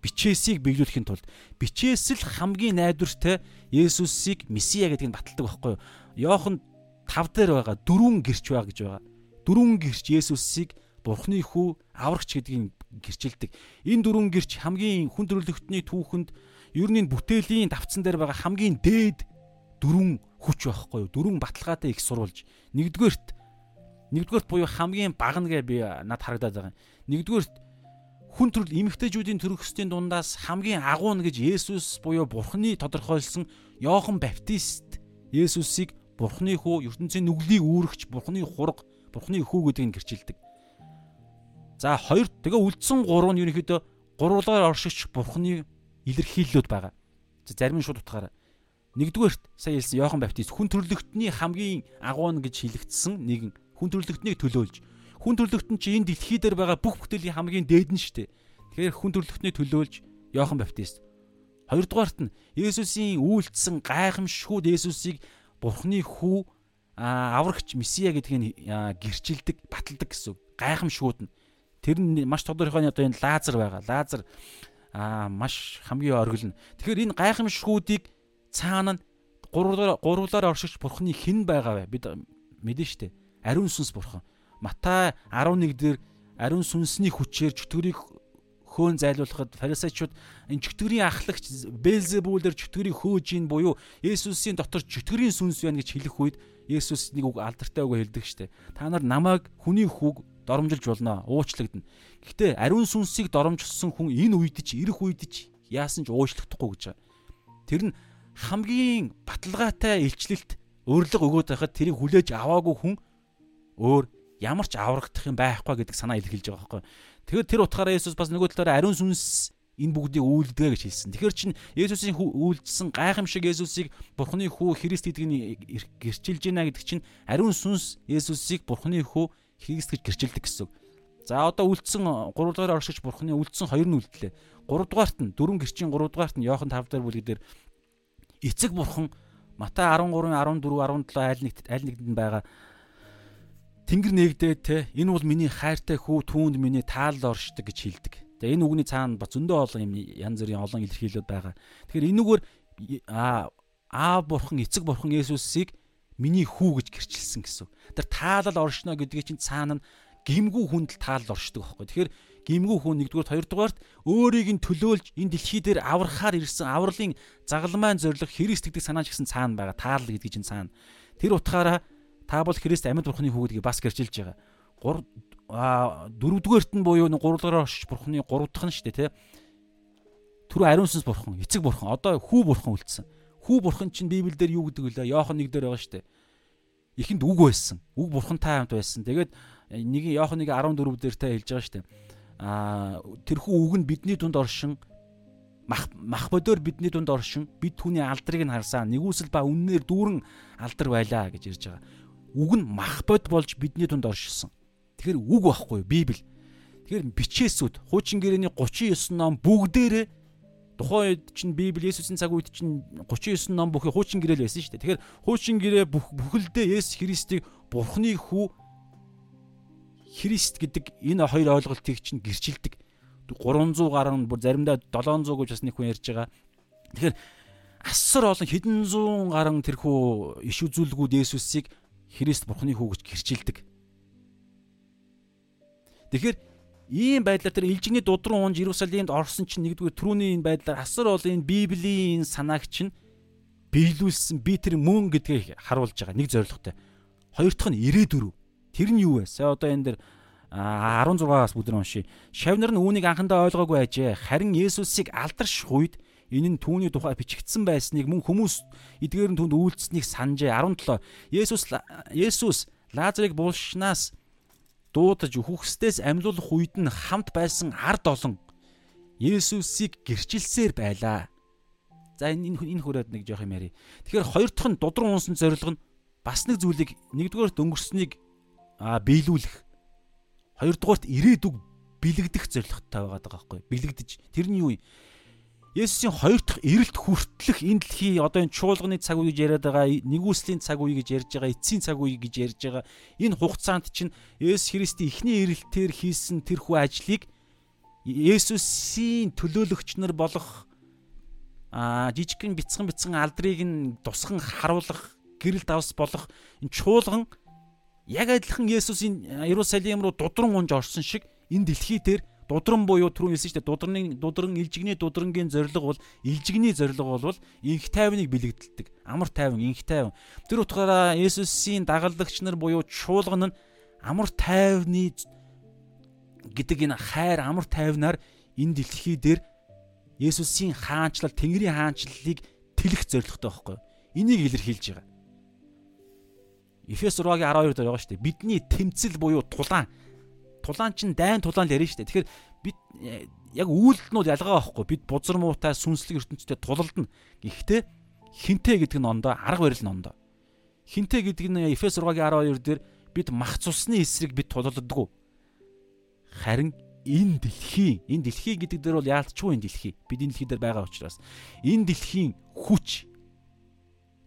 бичээсийг биелүүлэхийн тулд бичээс л хамгийн найдвартай Есүсийг Месиа гэдгийг баталдаг байхгүй юу? Йохан 5 дээр байгаа дөрвөн гэрч байгаа гэж байгаа. Дөрвөн гэрч Есүсийг Бурхны хүү аврагч гэдгийг гэрчилдэг. Энэ дөрвөн гэрч хамгийн хүн төрөлхтний түүхэнд ер нь бүтээлийн давцсан дээр байгаа хамгийн дээд дөрвөн хүч байхгүй юу? Дөрвөн баталгаатай их сурвалж. Нэгдүгээрт нэгдүгээрт буюу хамгийн бага нэгэ би над харагдаад байгаа юм. Нэгдүгээрт хүн төрөл эмэгтэйчүүдийн төрөхсдийн дундаас хамгийн агуу нь гэж Есүс буюу Бурхны тодорхойлсон Йохан Баптист Есүсийг Бурхны хүү ертөнцийн нүглийг үүрэгч Бурхны хурга, Бурхны хүү гэдгийг гэрчилдэг. За хоёр тэгээ үлдсэн гурав нь ерөнхийдөө гурвлаар оршигч Бурхны илэрхийллүүд байгаа. За зарим нь шууд утгаараа. Нэгдүгээрт сая хэлсэн Иохан Баптист хүн төрлөختний хамгийн агуу нь гэж хэлэгдсэн нэгэн хүн төрлөختнийг төлөөлж хүн төрлөخت нь чи энэ дэлхий дээр байгаа бүх бүтэлийн хамгийн дээд нь шүү дээ. Тэгэхээр хүн төрлөختнийг төлөөлж Иохан Баптист Хоёрдугаарт нь Есүсийн үйлдэлсэн гайхамшгүүд Есүсийг Бурхны хүү аврагч Месиа гэдгийг гэрчилдэг, баталдаг гэсэн. Гайхамшигуд нь тэр нь маш тодорхойн одоо энэ Лазар байгаа. Лазар аа маш хамгийн оргил нь. Тэгэхээр энэ гайхамшигуудыг цаана нь гурвуулаар гурвуулаар оршигч бурхны хэн байгаа вэ? Бид мэдэн штэ. Ариун сүнс бурхан. Матай 11 дээр ариун сүнсний хүчээр чөтгөрийг хөөн зайлуулахад фарисеучуд энэ чөтгөрийн ахлагч Белзебулээр чөтгөрийг хөөж ийн буюу Есүсийн дотор чөтгөрийн сүнс байна гэж хэлэх үед Есүс нэг үг алдартай үг хэлдэг штэ. Та нар намайг хүний хүүг доромжилж болно, уучлагдана. Гэхдээ ариун сүнсийг доромжилсан хүн энэ үед ч ирэх үед ч яасан ч уучлагдахгүй гэж байгаа. Тэр нь хамгийн баталгаатай илчлэлт өрлөг өгөөд байхад тэрийг хүлээж аваагүй хүн өөр ямар ч аврагдах юм байхгүй гэдэг санаа илэрхийлж байгаа байхгүй. Тэгэхээр тэр утгаараа Есүс бас нөгөө талаараа ариун сүнс энэ бүгдийг үйлдгээ гэж хэлсэн. Тэгэхээр чин Есүсийн үйлдэлсэн гайхамшиг Есүсийг Бурхны хүү Христ гэдгийг гэрчилж байна гэдэг чинь ариун сүнс Есүсийг Бурхны хүү Христ гэж гэрчилдэг гэсэн. За одоо үлдсэн 3 дугаар оршигч Бурхны үлдсэн хоёр нь үлдлээ. 3 дугаарт нь дөрвөн гэрчийн 3 дугаарт нь Иохан 5 дахь бүлэг дээр эцэг бурхан Матай 13, 14, 17 айл нэгт айл нэгдэнд байгаа Тэнгэр нээгдээ те энэ бол миний хайртай хүү түүнд миний таалал оршдог гэж хэлдэг. Тэгээ энэ үгний цаана ба зөндөө олон юм янз бүрийн олон илэрхийлэлүүд байгаа. Тэгэхээр энэгээр аа аа бурхан эцэг бурхан Есүсийг миний хүү гэж гэрчилсэн гэсэн. Тэр таалал оршно гэдгийг чинь цаана гимгүү хүнд л таалал оршдог байхгүй. Тэгэхээр гимгүү хүн нэгдүгээр хоёрдугаарт өөрийг нь төлөөлж энэ дэлхий дээр аврахаар ирсэн авралын загалмайн зориг Христ гэдэг санаач гэсэн цаана байгаа. Таалал гэдэг чинь цаана. Тэр утгаараа та бол Христ амьд бурхны хүү гэдгийг бас гэрчилж байгаа. 3 а дөрөвдүгээрт нь буюу 3 дугаар оршиж бурхны 3 дахь нь шүү дээ тий. Түр ариун сүнс бурхан, эцэг бурхан, одоо хүү бурхан үлдсэн. Хүү бурхан чинь Библиэлд юу гэдэг вэ? Иохан 1 дээр байгаа шүү дээ. Ихэнд үг байсан. Үг бурхантай хамт байсан. Тэгээд нэг Иохан 1:14 дээр та хэлж байгаа шүү дээ а тэрхүү үг нь бидний дунд оршин мах мах бодоор бидний дунд оршин бид түүний алдрыг нь харсан нэгүсэл ба үннээр дүүрэн алдар байлаа гэж ярьж байгаа. Үг нь мах бод болж бидний дунд оршилсан. Тэгэхээр үг байхгүй Библи. Тэгэхээр бичээсүүд хуучин гэрээний 39 ном бүгдээрээ тухайн үед чинь Библи Есүсийн цаг үед чинь 39 ном бүхий хуучин гэрэл байсан шүү дээ. Тэгэхээр хуучин гэрээ бүхэлдээ Есүс Христийг Бурхны хүү Христ гэдэг энэ хоёр ойлголтыг чинь гэрчилдэг. 300 гаруй бүр заримдаа 700 гэж бас нэг хүн ярьж байгаа. Тэгэхээр асар олон хэдэн зуун гаруй тэрхүү иш үзүүлгүүд Есүсийг Христ Бурхны хүү гэж гэрчилдэг. Тэгэхээр ийм байдлаар тэр илжигний дудран унж Иерусалимд орсон чинь нэгдүгээр түрүүний энэ байдлаар асар олон энэ Библийн санааг чинь биелүүлсэн би тэр мөн гэдгийг харуулж байгаа нэг зорилготой. Хоёр дахь нь 94 Тэр нь юу вэ? Сая одоо энэ дэр 16-аас бүгд уншия. Шавнар нь үүнийг анхандаа ойлгоогүй ажээ. Харин Есүсийг алдарших үед энэ нь түүний тухай бичигдсэн байсныг мөн хүмүүс эдгээр нь түнд үйлцсэнийг санджээ. 17. Есүс Есүс Лазарыг булшнаас дуудаж үхөхстээс амьлуулах үед нь хамт байсан ард олон Есүсийг гэрчилсээр байлаа. За энэ энэ хүрээд нэг жоох юм яри. Тэгэхээр хоёр дахь нь дудран унсан зорилго нь бас нэг зүйлийг нэгдүгээр дөнгөрснийг биелүүлэх. Хоёрдугаарт ирээдүг бэлэгдэх зорилготой байгаа даа байхгүй бэлэгдэж тэр нь юу юм Есүсийн хоёр дахь эрэлт хүртлэх энэ дэлхий одоо энэ чуулганы цаг үе гэж яриад байгаа нэгүслийн цаг үе гэж ярьж байгаа эцсийн цаг үе гэж ярьж байгаа энэ хугацаанд чинь Есүс Христийн эхний эрэлтээр хийсэн тэрхүү ажлыг Есүсийн төлөөлөгч нар болох а жижигхэн бяцхан бяцхан алдрыг нь тусган харуулах гэрэл давс болох энэ чуулган яг адилхан Есүсийн Иерусалим руу дудран унж орсон шиг энэ дэлхий дээр дудран буюу түрүү хэлсэн шүү дээ дудраны дудран илжигний дудрангийн зорилго бол илжигний зорилго бол инх тайвныг бэлэгдэлдэг амар тайван инх тайван тэр утгаараа Есүсийн дагалдагч нар буюу чуулган нь амар тайвны гэдэг энэ хайр амар тайвнаар энэ дэлхий дээр Есүсийн хаанчлал Тэнгэрийн хаанчлалыг тэлэх зорилготой байхгүй. Энийг илэрхийлж байгаа. Эфес 6-гийн 12 дээр байгаа шүү дээ. Бидний тэмцэл буюу тулаан. Тулаан чинь дайн тулаан л ярина шүү дээ. Тэгэхээр бид э, яг үйлдэлнүүд ялгаа байхгүй. Бид бузар муутай сүнслэг ертөнцтэй тулалдана. Гэхдээ хинтээ гэдэг нь ондоо арга барил нь ондоо. Хинтээ гэдэг нь Эфес 6-гийн 12 дээр бид мах цусны эсрэг бид тулалддаг. Харин энэ дэлхийн энэ дэлхий гэдэг дээр бол яалтчгүй энэ дэлхий. Бид энэ дэлхий дээр байгаа учраас энэ дэлхийн хүч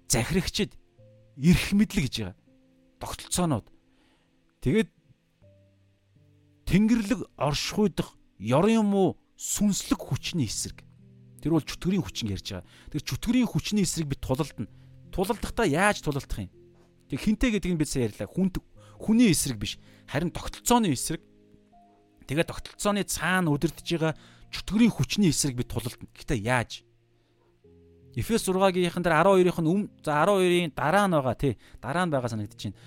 захирагчд эрх мэдлэг гэж байгаа тогтолцоонууд. Тэгээд Тэнгэрлэг оршихуйдах ёрын муу сүнслэг хүчний эсрэг. Тэр бол чөтгөрийн хүчин ярьж байгаа. Тэр чөтгөрийн хүчний эсрэг бид тулалдана. Тулалдахдаа яаж тулалдах юм? Тэг хинтээ гэдэг нь бид сайн ярьлаа. Хүнд хүний эсрэг биш. Харин тогтолцооны эсрэг. Тэгээд тогтолцооны цаана өдөрдөж байгаа чөтгөрийн хүчний эсрэг бид тулалдана. Гэхдээ яаж? Эфес 6-гийн дээр 12-ын өмнө за 12-ын дараа нь байгаа тий. Дараа нь байгаа санагдаж байна.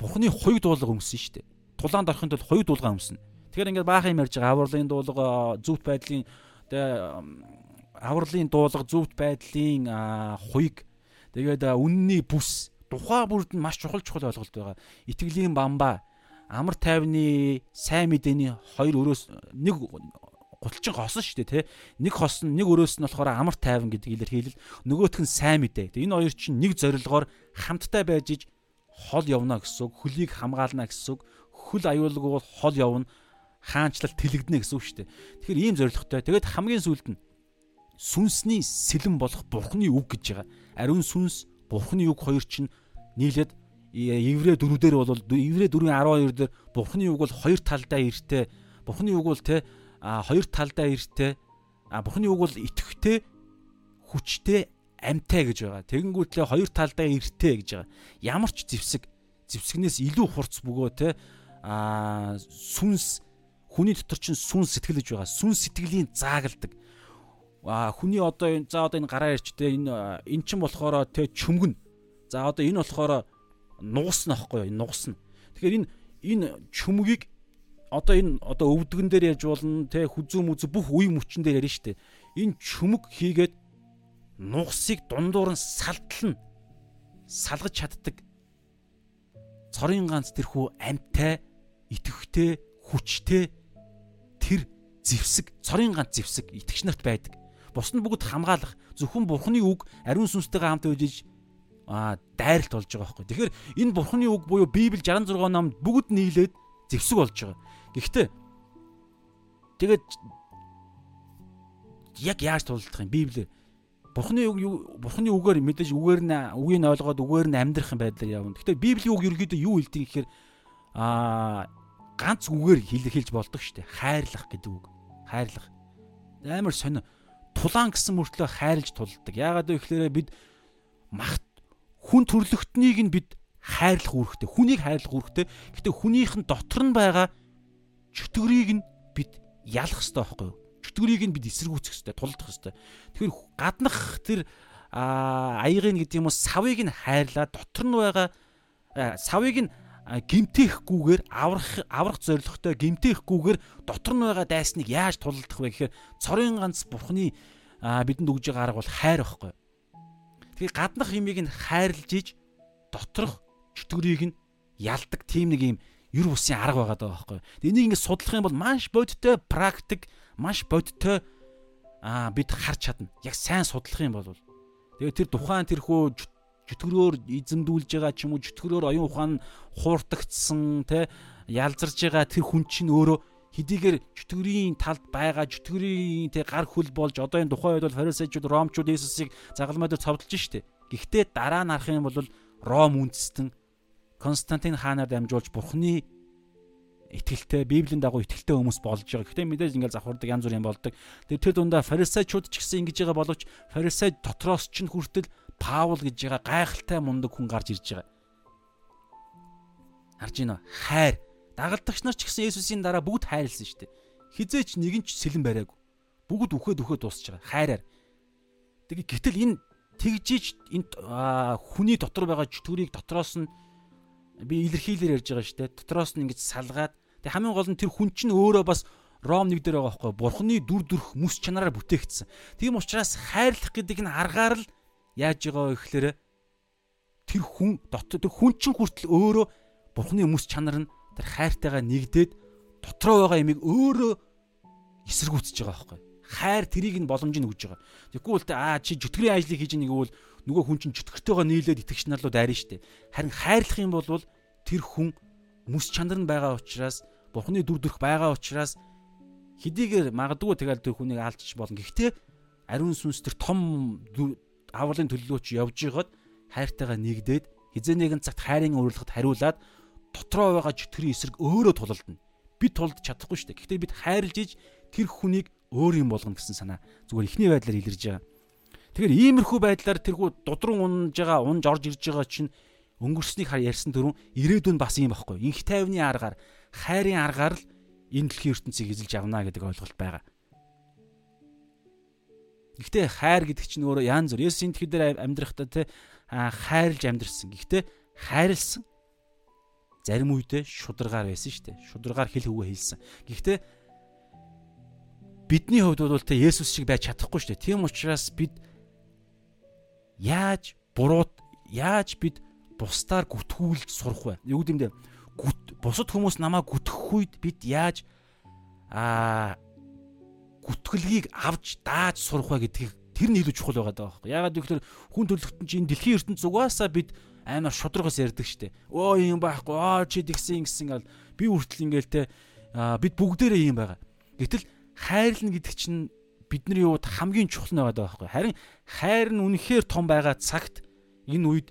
Бурхны хоёуг дуулга өмсөн шүү дээ. Тулаанд орохын тулд хоёуг дуулга өмсөн. Тэгэхээр ингээд баахан юм ярьж байгаа авралын дуулга зүвт байдлын авралын дуулга зүвт байдлын хуйг тэгээд үнний бүс тухай бүрд нь маш чухал чухал ойлголт байгаа. Итгэлийн бамбаа амар тайвны сайн мэдээний хоёр өрөөс нэг гуталчин хосон шүү дээ тий. Нэг хос нь нэг өрөөс нь болохоор амар тайван гэдэг илэрхийлэл нөгөөх нь сайн мэдээ. Энэ хоёр чинь нэг зорилгоор хамтдаа байж иж хол явна гэсэн үг, хөлийг хамгаална гэсэн үг, хөл аюулгүй бол хол явна, хаанчлал тэлэгдэнэ гэсэн үг шүү дээ. Тэгэхээр ийм зорилготой. Тэгээд хамгийн сүүлд нь сүнсний сэлэн болох бурхны үг гэж байгаа. Ариун сүнс, бурхны үг хоёр чинь нийлээд еврей дөрвдөр бол еврей 4:12 дээр бурхны үг бол хоёр талдаа эртээ. Бурхны үг бол те хоёр талдаа эртээ Бурхны үг бол итгэвтэй хүчтэй амьтай гэж байгаа. Тэгэнгүүтлээ хоёр талдаа эртээ гэж байгаа. Ямар ч зевсэг зевсгнээс илүү хурц бөгөө те а сүнс хүний дотор чинь сүнс сэтгэл гэж байгаа. Сүнс сэтгэлийн заагалдаг. А хүний одоо за одоо энэ гараа ирчтэй энэ эн чин болохоор те чөмгөн. За одоо энэ болохоор нуусна аахгүй юу? Нуусна. Тэгэхээр энэ энэ чөмгийг одоо энэ одоо өвдгөн дээр яаж болно те хүзүү мүзүү бүх үе мөчн дээр ярина штэ энэ чүмэг хийгээд нугсыг дундуур нь салтлна салгаж чаддаг цорын ганц тэрхүү амьтай итгэвтэй хүчтэй тэр зевсэг цорын ганц зевсэг итгэгч нарт байдаг. Бус нь бүгд хамгаалах зөвхөн бурхны үг ариун сүнстэйгээ хамт үжиж а дайралт болж байгаа байхгүй. Тэгэхээр энэ бурхны үг буюу библи 66 номд бүгд нийлээд зевсэг болж байгаа. Гэхдээ тэгээд яг яаж тулдах юм? Библиэр Бурхны үг Бурхны үгээр мэдээж үгээр нь үгийг ойлгоод үгээр нь амьдрах юм байдлаар явна. Гэхдээ Библийн үг ерөөдөө юу хэлдэг гэхээр аа ганц үгээр хэлж болдог шүү дээ. Хайрлах гэдэг үг. Хайрлах. Амар сонио. Тулаан гэсэн мөртлөө хайрлж тулдаг. Яагаад вэ гэхээр бид мах хүн төрлөختнийг нь бид хайрлах үүрэгтэй. Хүнийг хайрлах үүрэгтэй. Гэхдээ хүнийх нь дотор нь байгаа чөтгөрийг нь бид ялах хэрэгтэй байхгүй юу? Чөтгөрийг нь бид эсэргүүцэх хэрэгтэй, тулдах хэрэгтэй. Тэгэхээр гаднах тэр аягийг гэдэг юм уу савыг нь хайрлаа дотор нь байгаа савыг нь гимтэхгүйгээр аврах аврах зорилготой гимтэхгүйгээр дотор нь байгаа дайсныг яаж тулдах вэ гэхээр цорын ганц бурхны бидэнд өгж байгаа арга бол хайр байхгүй. Тэгэхээр гаднах юмыг нь хайрлж иж доторх чөтгөрийг нь ялдаг тийм нэг юм ер бусын арга байгаа даа байхгүй. Энийг ингээд судлах юм бол маш бодиттой практик, маш бодиттой аа бид харж чадна. Яг сайн судлах юм бол тэгээ тэр тухайн тэрхүү чөтгөрөөр эзэмдүүлж байгаа ч юм уу чөтгөрөөр оюун ухаан хууртагдсан те ялзарж байгаа тэр хүн чинь өөрөө хэдийгээр чөтгөрийн талд байгаа чөтгөрийн те гар хөл болж одоо энэ тухайн үед бол фарисеучуд ромчууд Иесусыг загалмай дээр цовдлж штэ. Гэхдээ дараа нь харах юм бол Ром үндэстэн Константин хаанаар дамжуулж бурхны итгэлтэй, Библийн дагуу итгэлтэй хүмүүс болж байгаа. Гэхдээ мэдээж ингээл завхардаг янз бүрийн болдог. Тэр тэр дундаа фарисеучуд ч гэсэн ингэж байгаа боловч фарисеуд дотроос ч хүртэл Паул гэж байгаа гайхалтай мундаг хүн гарч ирж байгаа. Харж байна уу? Хайр. Дагалдагч нар ч гэсэн Есүсийн дараа бүгд хайрлсан шүү дээ. Хизээч нэгэн ч сэлэн бариагүй. Бүгд үхээд үхээд дуусч байгаа. Хайраар. Тэгээ гэтэл энэ тэгжиж энэ хүний дотор байгаа чөтгөрийг дотроос нь би илэрхийлэр ярьж байгаа шүү дээ. Дотроос нь ингэж салгаад тэг хамгийн гол нь тэр хүн чинь өөрөө бас Ром нэг дээр байгаа байхгүй бурхны дүр төрх мэс чанараар бүтээгдсэн. Тийм учраас хайрлах гэдэг нь аргаар л яаж байгаа вэ гэхээр тэр хүн дотор тэр хүн чинь хүртэл өөрөө бурхны мэс чанар нь тэр хайртайгаа нэгдээд дотроо байгаа ямиг өөрөө эсэргүүцэж байгаа байхгүй. Хайр тэрийг нь боломжийг өгж байгаа. Тэгэхгүй бол аа чи жүтгэрийн ажлыг хийж нэг бол нөгөө хүн чинь жүтгэртэйгоо нийлээд итгэгч нар руу дайрна штэ. Харин хайрлах юм бол тэр хүн мэс чанар нь байгаа учраас Бурхны дүр төрх байгаа учраас хэдийгээр магадгүй тэгэл тэр хүнийг алдчих болно. Гэхдээ ариун сүнс тэр том авралын төлөвлөгөөч явж байгаад хайртайгаа нэгдээд хизээ нэгэн цагт хайрын урилгад хариулаад дотроо байгаа чөтгөрийн эсрэг өөрөө тулалдана. Бид тулд чадахгүй шүү дээ. Гэхдээ бид хайрлж иж тэр хүнийг өөр юм болгоно гэсэн санаа зүгээр ихний байдлаар илэрж байгаа. Тэгэхээр иймэрхүү байдлаар тэрхүү дудран унж байгаа, унж орж ирж байгаа чинь өнгөрснийг хар ярьсан дөрөв ирээдүйн бас юм багхгүй. Инх тайвны аргаар, хайрын аргаар л энэ дэлхийн ертөнцийг эзэлж авна гэдэг ойлголт байгаа. Гэхдээ хайр гэдэг чинь өөрөө янз бүр. Есүс энэ дээр амьдрахдаа те хайрлж амьдрсан. Гэхдээ хайрлсан зарим үедээ шударгаар байсан шүү дээ. Шударгаар хэл хөвгөө хэлсэн. Гэхдээ бидний хувьд бол те Есүс шиг байж чадахгүй шүү дээ. Тийм учраас бид яаж бурууд яаж бид бусдаар гүтгүүлж сурах вэ? Юу гэдэм бэ? Бусад хүмүүс намайг гүтгэх үед бид яаж аа гүтгэлгийг авч дааж сурах вэ гэдгийг тэр нь илүү чухал байгаа даа. Яагаад гэвэл хүн төрлөختөн чинь дэлхийн ертөнд зугаасаа бид амар шудрагаас ярьдаг штэ. Өө юм байхгүй. Аа чи тэгсэн ингэсэн гал би хүртэл ингээл те бид бүгдээрээ юм байгаа. Гэтэл хайрлна гэдэг чинь бидний юуд хамгийн чухал нэг байгаа байхгүй. Харин хайр нь үнэхээр том байгаа цагт энэ үед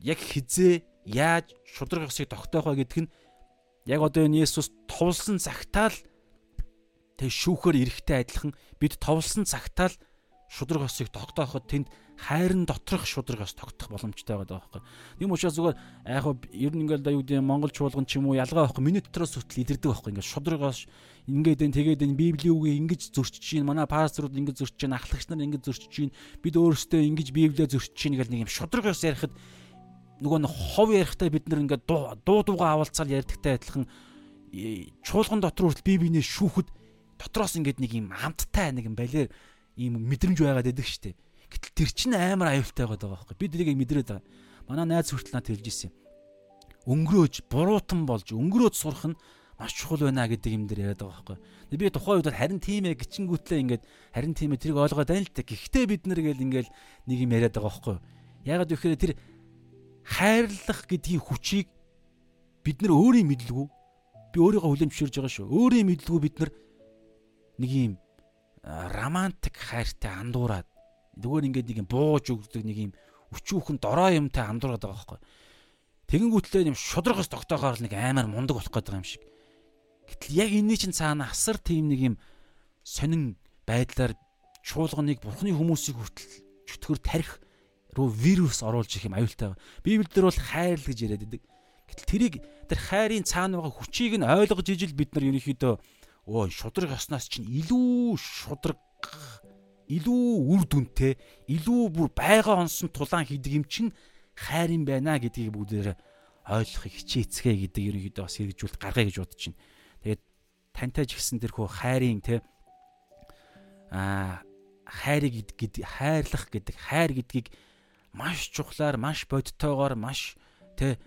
яг хизээ яаж шудраг ёсыг тогтоох вэ гэдг нь яг одоо энэ Есүс товлсон цагтаа л тэг шүүхээр эрэхтэй адилхан бид товлсон цагтаа л шудраг ёсыг тогтооход тэнд хайрын доторх шудраг ёс тогтох боломжтой байгаа байхгүй. Тийм учраас зүгээр яг ер нь ингээл юу гэдэг Монгол чуулган ч юм уу ялгаа байхгүй. Миний дотроос хүртэл илэрдэг байхгүй. Ингээл шудраг ёс ингээд энэ тэгээд энэ библийн үгийг ингэж зөрчиж чинь манай пасторууд ингэж зөрчиж чинь ахлагч нар ингэж зөрчиж чинь бид өөрсдөө ингэж библиэ зөрчиж чинь гэл нэг юм шудраг ёс ярихад нөгөө нэг хов ярихтаа бид нар ингээд дуу дуугаа авалцаал ярьдагтай адилхан чуулган дотор хүртэл бибинээ шүүхэд дотроос ингээд нэг юм хамттай нэг юм балер ийм мэдрэмж байгаад байдаг штеп. Гэтэл тэр чинь амар аюултай байгаа байхгүй. Бид тэрийг мэдрээд байгаа. Манай найз хүртэл надад хэлж ирсэн юм. Өнгөрөөж, буруутан болж өнгөрөөж сурах нь маш чухал байна гэдэг юм дээр яриад байгаа байхгүй. Би тухайн үед харин тийм ээ гिचингүүтлээ ингээд харин тийм ээ тэрийг ойлгоод байна л та. Гэхдээ бид нар гээл ингээд нэг юм яриад байгаа байхгүй. Ягаад гэвэл тэр хайрлах гэдгийн хүчийг бид нар өөрийн мэдлгүй би өөрийгөө зөвшөөрж байгаа шүү. Өөрийн мэдлгүй бид нар нэг юм романтик хайртай андуураад зүгээр ингээд нэг юм бууж өгдөг нэг юм өчүүхэн дорой юмтай андуураад байгаа байхгүй. Тэгэнгүүтлээ юм шудрагаас тогтоохоор нэг амар мундаг болох гэдэг юм шиг. Гэтэл яг энэний чинь цаана асар тийм нэг юм сонин байдлаар чуулганыг бурхны хүмүүсийг хүртэл чөтгөр тарих руу вирус оруулж их юм аюултай байна. Библиэлд бол хайр л гэж яриад байдаг. Гэтэл тэрийг тэр хайрын цаана байгаа хүчийг нь ойлгож ижил бид нар ерөнхийдөө өө шудраг яснаас чинь илүү шудраг илүү үр дүнтэй илүү бүр байгаа онсон тулаан хийдэг юм чинь хайр юм байна гэдгийг бүгдээр ойлгохыг хичээцгээ гэдэг ерөнхийдөө бас хэрэгжүүлэлт гаргая гэж бодож байна. Тантай ч гэсэн тэрхүү хайрын те а хайрыг гэдэг хайрлах гэдэг хайр гэдгийг маш чухлаар маш бодтойгоор маш те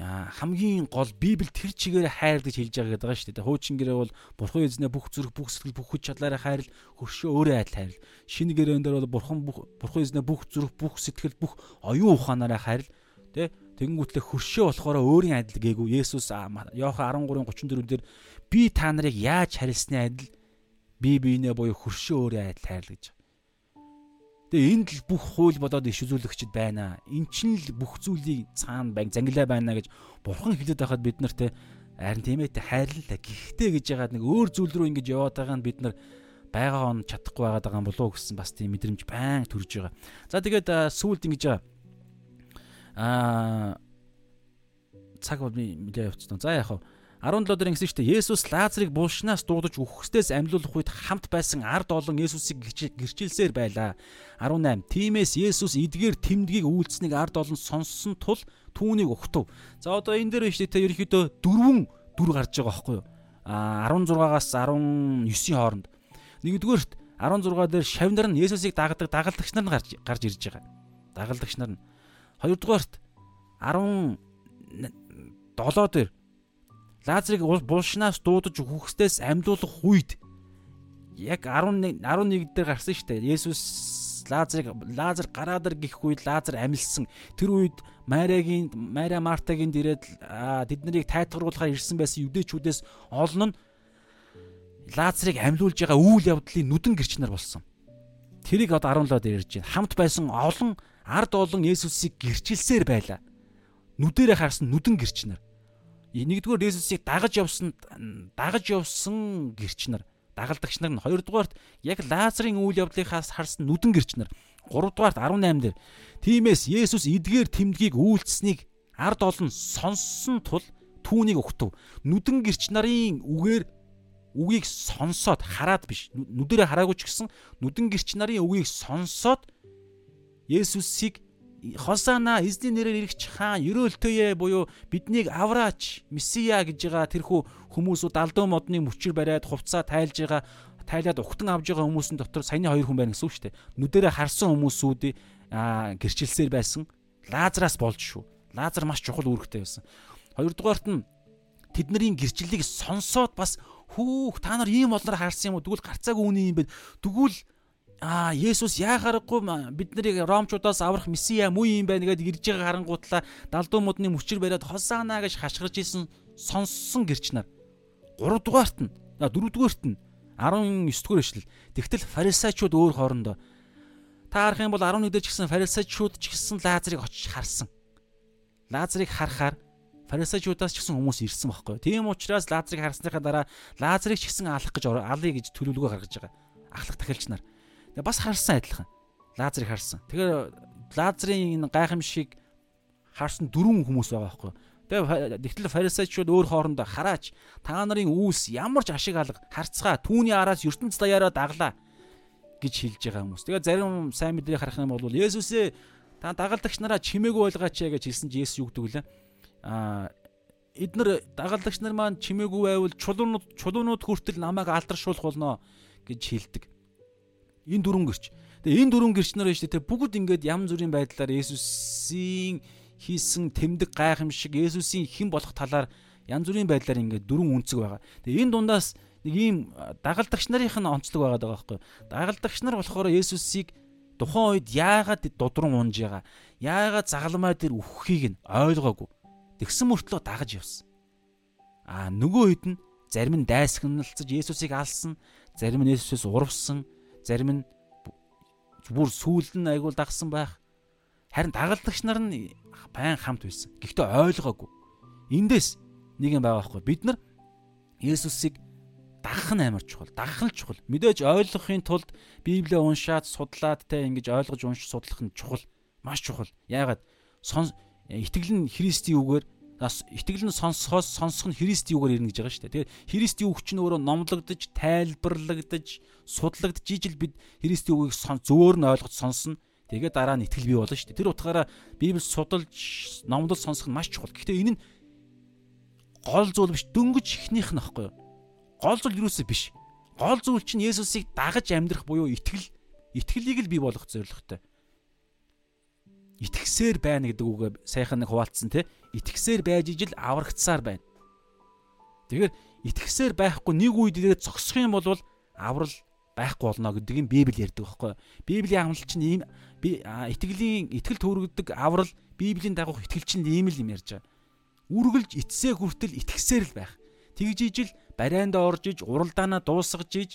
хамгийн гол Библи тэр чигээр хайр гэж хэлж байгаа гэдэг байгаа шүү дээ. Хуучин гэрээ бол Бурхан эзнээ бүх зүрх, бүх сэтгэл, бүх хүч чадлаараа хайрл, хөршөө өөрөө адил хайрл. Шинэ гэрээн дээр бол Бурхан бүх Бурхан эзнээ бүх зүрх, бүх сэтгэл, бүх оюун ухаанаараа хайрл. Тэ тэгэнгүүтлээ хөршөө болохоор өөрийн адил гээгүй. Есүс Иохан 13:34 дээр би та нарыг яаж харилсны адил би биенээ буюу хөршөө өөрөө адил хайрл гэж. Тэгээ энд л бүх хууль болоод иш үзүүлэгчд байна. Эн чинь л бүх зүйлийг цаана байг зангилаа байна гэж бурхан хэлээд байхад бид нарт Харин тийм ээ хайрлалаа. Гэхдээ гэж яагаад нэг өөр зүйл рүү ингэж яваад байгаа нь бид нар байгаа он чадахгүй байгаад байгаа юм болов уу гэсэн бас тийм мэдрэмж байн төрж байгаа. За тэгээд сүүлд ингэж аа цаг бол нэлээ явцсан. За яах вэ? 17 дээр ингэсэн шүү дээ. Есүс Лазарыг булшнаас дуудаж үхсдээс амьлуулах үед хамт байсан ард олон Есүсийг гэрчилсээр байлаа. 18. Тимээс Есүс эдгээр тэмдгийг үйлцнийг ард олон сонссон тул түүнийг өгтөв. За одоо энэ дээр шүү дээ ерөнхийдөө дөрвөн дүр гарч байгаа байхгүй юу? А 16-аас 19-ийн хооронд. Нэгдүгээрт 16 дээр шавнар нь Есүсийг дагдаг дагалдагч нар гарч гарч ирж байгаа. Дагалдагч нар нь. Хоёрдугаарт 17 дээр Лазарыг булшнаас дуудаж үхсдээс амьлуулах үед яг 11 11 дээр гарсан шүү дээ. Есүс Лазарыг Лазар гараад ир гих үед Лазар амилсан. Тэр үед Мариагийн Мария Мартагийн дээрээд тэд нарыг тайтгаруулахаар ирсэн байсан юдэчүүдээс олон нь Лазарыг амилуулж байгаа үйл явдлын нүдэн гэрч нар болсон. Тэрийг одоо 17 дээр ирж байна. Хамт байсан олон ард олон Есүсийг гэрчилсээр байлаа. Нүдэрээ харсан нүдэн гэрч нар нэгдүгээр Есүсийг дагаж явсан дагаж явсан гэрч нар дагалдагч нар нь хоёрдугаарт яг Лазарын үйл явдлынхаас харсан нүдэн гэрч нар гуравдугаарт 18 дээр. Тиймээс Есүс эдгээр тэмдгийг үйлдсэнийг ард олон сонссон тул түүнийг өгтөв. Нүдэн гэрч нарын үгээр үгийг сонсоод хараад биш. Нүдэрэ хараагүй ч гэсэн нүдэн гэрч нарын үгийг сонсоод Есүсийг Хосана эзний нэрээр ирэх хаан ерөөлтөе буюу биднийг авраач месиа гэж байгаа тэрхүү хүмүүсүүд алдуу модны мөчөр бариад хувцаа тайлж байгаа тайлаад ухтан авж байгаа хүмүүсийн дотор саяны хоёр хүн байна гэсэн үг шүү дээ. Нүдэрэ харсан хүмүүсүүд гэрчилсээр байсан. Лазараас болж шүү. Лазар маш чухал үүрэгтэй байсан. Хоёрдугаарт нь тэдний гэрчлэлийг сонсоод бас хүүх та нар ийм болноор харсан юм уу? Тэгвэл гарцаагүй үний юм бэ. Тэгвэл аа Есүс яахааргүй бид нарыг ромчуудаас аврах месиа муу юм байна гэдээ ирж байгаа харангуутлаа далдуу модны мөчр бариад хосаана гэж хашгирж исэн сонссон гэрч нар. 3 дугаарт нь 4 дугаарт нь 19 дугаар эшлэл. Тэгтэл фарисеучуд өөр хоорондоо та харах юм бол 11 дээр ч гэсэн фарисеучуд ч гэсэн Лазарыг очиж харсан. Лазарыг харахаар фарисеучудаас ч гэсэн хүмүүс ирсэн байхгүй. Тийм учраас Лазарыг харсныхаа дараа Лазарыг ч гэсэн алах гэж алъя гэж төлөвлөгөө гаргаж байгаа. Ахлах тахилч нар. Тэгээ бас харсан адилхан. Лазарыг харсан. Тэгэхээр Лазарын энэ гайхамшиг харсан дөрвөн хүмүүс байгаа байхгүй. Тэгээ тэгтэл фарисеучуд өөр хоорондоо хараач та нарын үүс ямар ч ашиг алга харцгаа түүний араас ертөнц даяараа даглаа гэж хэлж байгаа хүмүүс. Тэгээ зарим сайн мэдрийг харах юм бол Есүсээ та дагалдагч нараа чимээгүй байлгаач гэж хэлсэн чи Есүс юу гэдэг вүлээ? Аа эднэр дагалдагч нар маань чимээгүй байвал чулуунууд чулуунууд хүртэл намайг алдаршуулах болно гэж хэлдэг. Энэ дөрвөн гэрч. Тэгээ энэ дөрвөн гэрч нар байна шүү дээ. Бүгд ингээд ям зүрийн байдлаар Есүсийн хийсэн тэмдэг гайхамшиг Есүсийн хэн болох талаар янз бүрийн байдлаар ингээд дөрвөн үнцэг байгаа. Тэгээ энэ дундаас нэг ийм дагалдагч нарынх нь онцлог байгаа даа байхгүй. Дагалдагч нар болохоор Есүсийг тухайн үед яагаад дудран унж байгаа, яагаад загалмай дээр үххийг нь ойлгоогүй. Тэгсэн мөртлөө дагаж явсан. Аа нөгөө хэд нь зарим нь дайсагналцаж Есүсийг алсан, зарим нь Есүсээс урвсан, зарим нь бүр сүүлд нь айгуул дагсан байх. Харин дагалдагч нар нь байн хамт байсан. Гэхдээ ойлгоогүй. Эндээс нэг юм байгаа байхгүй. Бид нар Есүсийг дагах нь амар чухал. Дагах нь чухал. Мэдээж ойлгохын тулд Библийг уншаад судлаад те ингэж ойлгож унш судлах нь чухал. Маш чухал. Яагаад итгэл нь Христийн үгээр итгэл нь сонсохоос сонсох нь Христийн үгээр ирнэ гэж байгаа шүү дээ. Тэгээд Христийн үг чинь өөрөө номлогдож, тайлбарлагдаж, судлагдж ижил бид Христийн үгийг зөвөр нь ойлгож сонсно. Тэгээд дараа нь итгэл бий болно шүү дээ. Тэр утгаараа Библийг судалж, номлол сонсох нь маш чухал. Гэхдээ энэ нь гол зүйл биш, дөнгөж ихнийх нь аахгүй юу? Гол зүйл юусоо биш. Гол зүйл чинь Есүсийг дагаж амьдрах буюу итгэл, итгэлийг л бий болгох зорилготой итгэсээр байна гэдэг үгээ сайхан нэг хуваалцсан те итгэсээр байж ижил аврагдсаар байна. Тэгэхээр итгэсээр байхгүй нэг үед ирээд зогсох юм бол аврал байхгүй болно гэдгийг Библи ярьдаг байхгүй. Библийн амлал чинь ийм итгэлийн итгэл төрөгдөг аврал Библийн дагуух итгэл чинь ийм л юм ярьж байгаа. Үргэлж эцсээ хүртэл итгэсээр л байх. Тэгж ижил барайнд орж иж уралдаанаа дуусгаж иж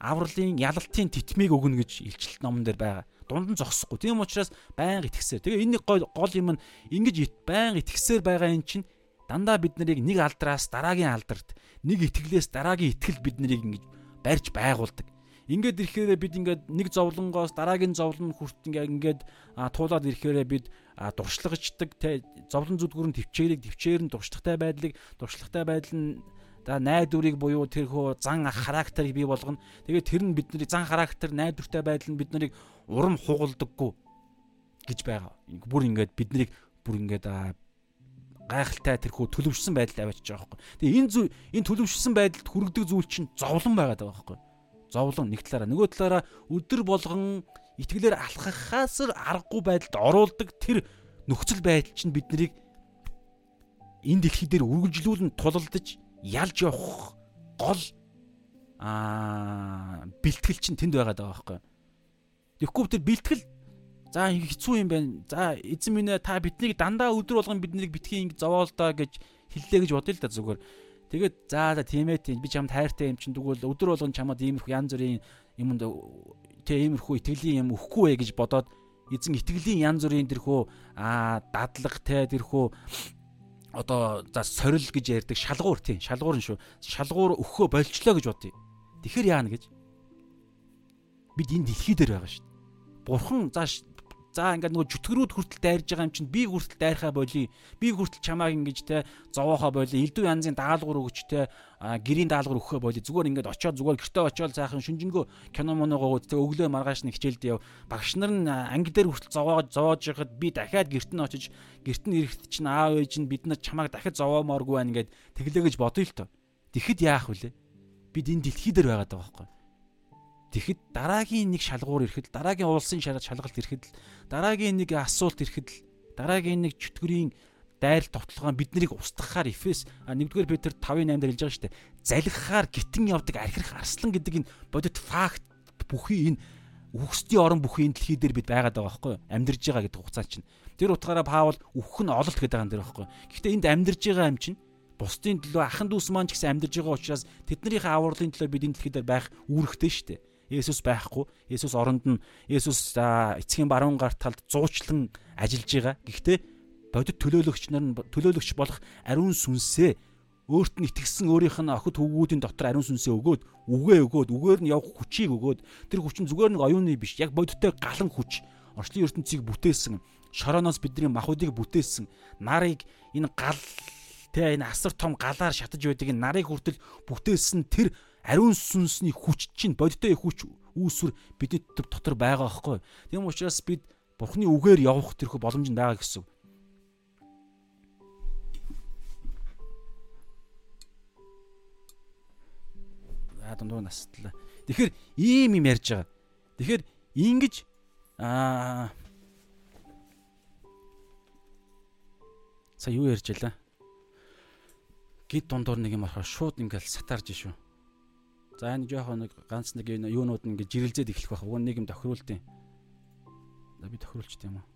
авралын ялалтын титмийг өгнө гэж илчилт номон дээр байгаа дунд нь зогсохгүй. Тийм учраас байнга итгэсээр. Тэгээ энэ гол юм нь ингэж байнга итгэсээр байгаа юм чинь дандаа бид нарыг нэг алдраас дараагийн алдарт, нэг итгэлээс дараагийн итгэл бид нарыг ингэж барьж байгуулдаг. Ингээд ирэхээр бид ингээд нэг зовлонгоос дараагийн зовлон хүрт ингээд ингээд туулаад ирэхээр бид дуршлагчдаг зовлон зүдгүүрэн төвчээрийг төвчээр нь дуршлагтай байдлыг дуршлагтай байдал нь за найдварыг буюу тэрхүү зан характерыг бий болгоно. Тэгээд тэр нь бидний зан характер найдвартай байдал нь бид нарыг урам хугалдаггүй гэж байгаа. Бүр ингээд биднийг бүр ингээд гайхалтай тэрхүү төлөвшсөн байдалд аваачиж байгаа байхгүй. Тэгээ энэ зүйл энэ төлөвшсөн байдалд хүрэгдэг зүйл чинь зовлон байгаад байгаа байхгүй. Зовлон нэг талаараа нөгөө талаараа өдөр болгон итгэлээр алхахаас аргагүй байдалд оруулдаг тэр нөхцөл байдал чинь биднийг энэ дэлхий дээр үргэлжлүүлэн тулалдаж ялж явах гол аа бэлтгэл чинь тэнд байгаад байгаа байхгүй. Тэгэхгүй тэр бэлтгэл За хэцүү юм байна. За эзэн минь та биднийг дандаа өдөр болгон биднийг битгий ингэ зовоолдоо гэж хэллээ гэж бодъё л да зүгээр. Тэгээд за за тийм ээ тийм би чамд хайртай юм чин тэгвэл өдөр болгон чамд иймэрхүү янз бүрийн юмд тэ иймэрхүү итгэлийн юм өгөхгүй вэ гэж бодоод эзэн итгэлийн янз бүрийн тэрхүү аа дадлаг тэ тэрхүү одоо за сорил гэж ярьдаг шалгуур тийм шалгуур нь шүү. Шалгуур өгөхөө болчлоо гэж бодъё. Тэгэхэр яана гэж бид энэ дэлхий дээр байгаа шүү. Бурхан за За ингээд нөгөө чөтгөрүүд хүртэл дайрж байгаа юм чинь би хүртэл дайрхаа болий. Би хүртэл чамааг ингэж те зовоохоо болий. Элдв янзын даалгавар өгч те гэрийн даалгавар өгөхөө болий. Зүгээр ингээд очиод зүгээр гэртээ очиод цаахан шүнжэнгөө кино моногоо те өглөө маргааш нь хичээлд яв. Багш нар нь анги дээр хүртэл зовоож зовоож яхад би дахиад гэрт нь очиж гэрт нь ирэхэд чинь аав ээж нь бид нар чамааг дахиад зовоомооргүй байна ингээд тэглээ гэж бодъё л тоо. Тэгэхэд яах вүлээ? Бид энэ дэлхий дээр байгаад байгаа байхгүй Тэгэхэд дараагийн нэг шалгуур ирэхэд дараагийн уулсын шалгалт ирэхэд дараагийн нэг асуулт ирэхэд дараагийн нэг чөтгөрийн дайр товтлогоо бид нарыг устгахаар Эфес 1-р Петр 5:8 дээр хэлж байгаа шүү дээ. Залхихаар гитэн явдаг архирах арслан гэдэг энэ бодит факт бүхий энэ үхсдийн орон бүхий энэ дэлхий дээр бид байгаад байгаа байхгүй юу? Амьдарж байгаа гэдэг хугацаа чинь. Тэр утгаараа Паул үхэх нь ололт гэдэг юм дээр байхгүй юу? Гэхдээ энд амьдарж байгаа юм чинь бусдын төлөө ахан дүүс маань ч гэсэн амьдарж байгаа учраас тэднэрийн авралын төлөө бид энэ дэлхий дээр байх үүрэгтэй шүү дээ. Есүс байхгүй. Есүс оронд нь Есүс эцгийн баруун гарт талд зуучлан ажиллаж байгаа. Гэхдээ бодит төлөөлөгч нар нь төлөөлөгч болох ариун сүнсээ өөрт нь итгэсэн өөрийнх нь охид хөвгүүдийн дотор ариун сүнсээ өгөөд үгээ өгөөд үгээр нь явах хүчийг өгөөд тэр хүч нь зүгээр нэг оюуны биш яг бодиттой галан хүч орчлын ертөнцийг бүтээсэн шорооноос бидний махуудыг бүтээсэн нарыг энэ гал тэ энэ асар том галаар шатаж байдаг энэ нарыг хүртэл бүтээсэн тэр ариун сүнсний хүч чинь бодиттой хүч үүсвэр бидний дотор байгаа байхгүй. Тийм учраас бид Бурхны үгээр явах тэрхүү боломж байгаа гэсэн. Аа дундуур наслаа. Тэгэхээр ийм юм ярьж байгаа. Тэгэхээр ингэж аа Са юу ярьж ялаа? Гид дундуур нэг юм орохоо шууд ингээл сатарж шүү. За энэ жоохон нэг ганц нэг юунууд нь ингээд жирэлзээд эхлэх байх. Уг нэг юм тохируултын. За би тохируулчт юм уу?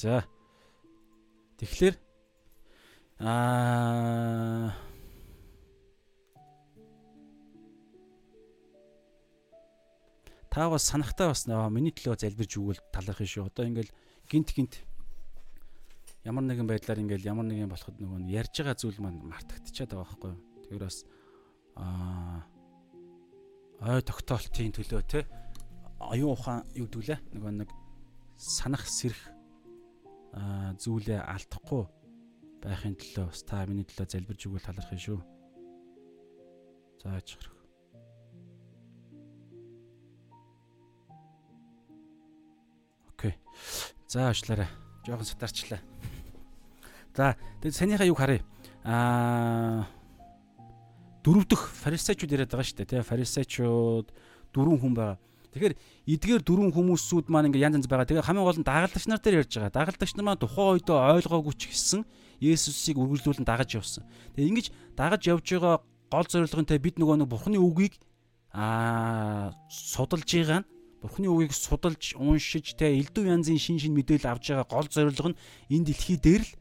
За. Тэгэхээр аа та бас санахтаа бас миний төлөө залбирж өгвөл талах юм шүү. Одоо ингээл гинт гинт ямар нэгэн байдлаар ингээл ямар нэгэн болоход нөгөө ярьж байгаа зүйл маань мартагдчихад байгаа байхгүй юу. Тэгэхээр бас аа ой тогтоолтын төлөө те оюун ухаан юу гэдүүлээ нөгөө нэг санах сэрх зүйлээ алдахгүй байхын төлөө бас та миний төлөө залбирж өгвөл талархах юм шүү. За ачхрах. Окей. За уучлаарай. Жохон сатарчлаа. За тэгээд санийхаа юг харъя. Аа дөрөв дөх фарисеучуд яриад байгаа шүү дээ. Тэгээ фарисеучуд дөрвөн хүн байгаа. Тэгэхээр эдгээр дөрвөн хүмүүсүүд маань ингээ янз янз байгаа. Тэгээ хамгийн гол нь дагалдагч нар дээр ярьж байгаа. Дагалдагч нар маань тухайн үедээ ойлгоогүй ч гэсэн Есүсийг үргэлжлүүлэн дагаж явсан. Тэгээ ингэж дагаж явж байгаа гол зорилготой бид нөгөө нэг Бурхны үгийг аа судалж байгаа нь Бурхны үгийг судалж, уншиж, тэ элдв янзын шин шин мэдээлэл авж байгаа гол зорилго нь энэ дэлхий дээр л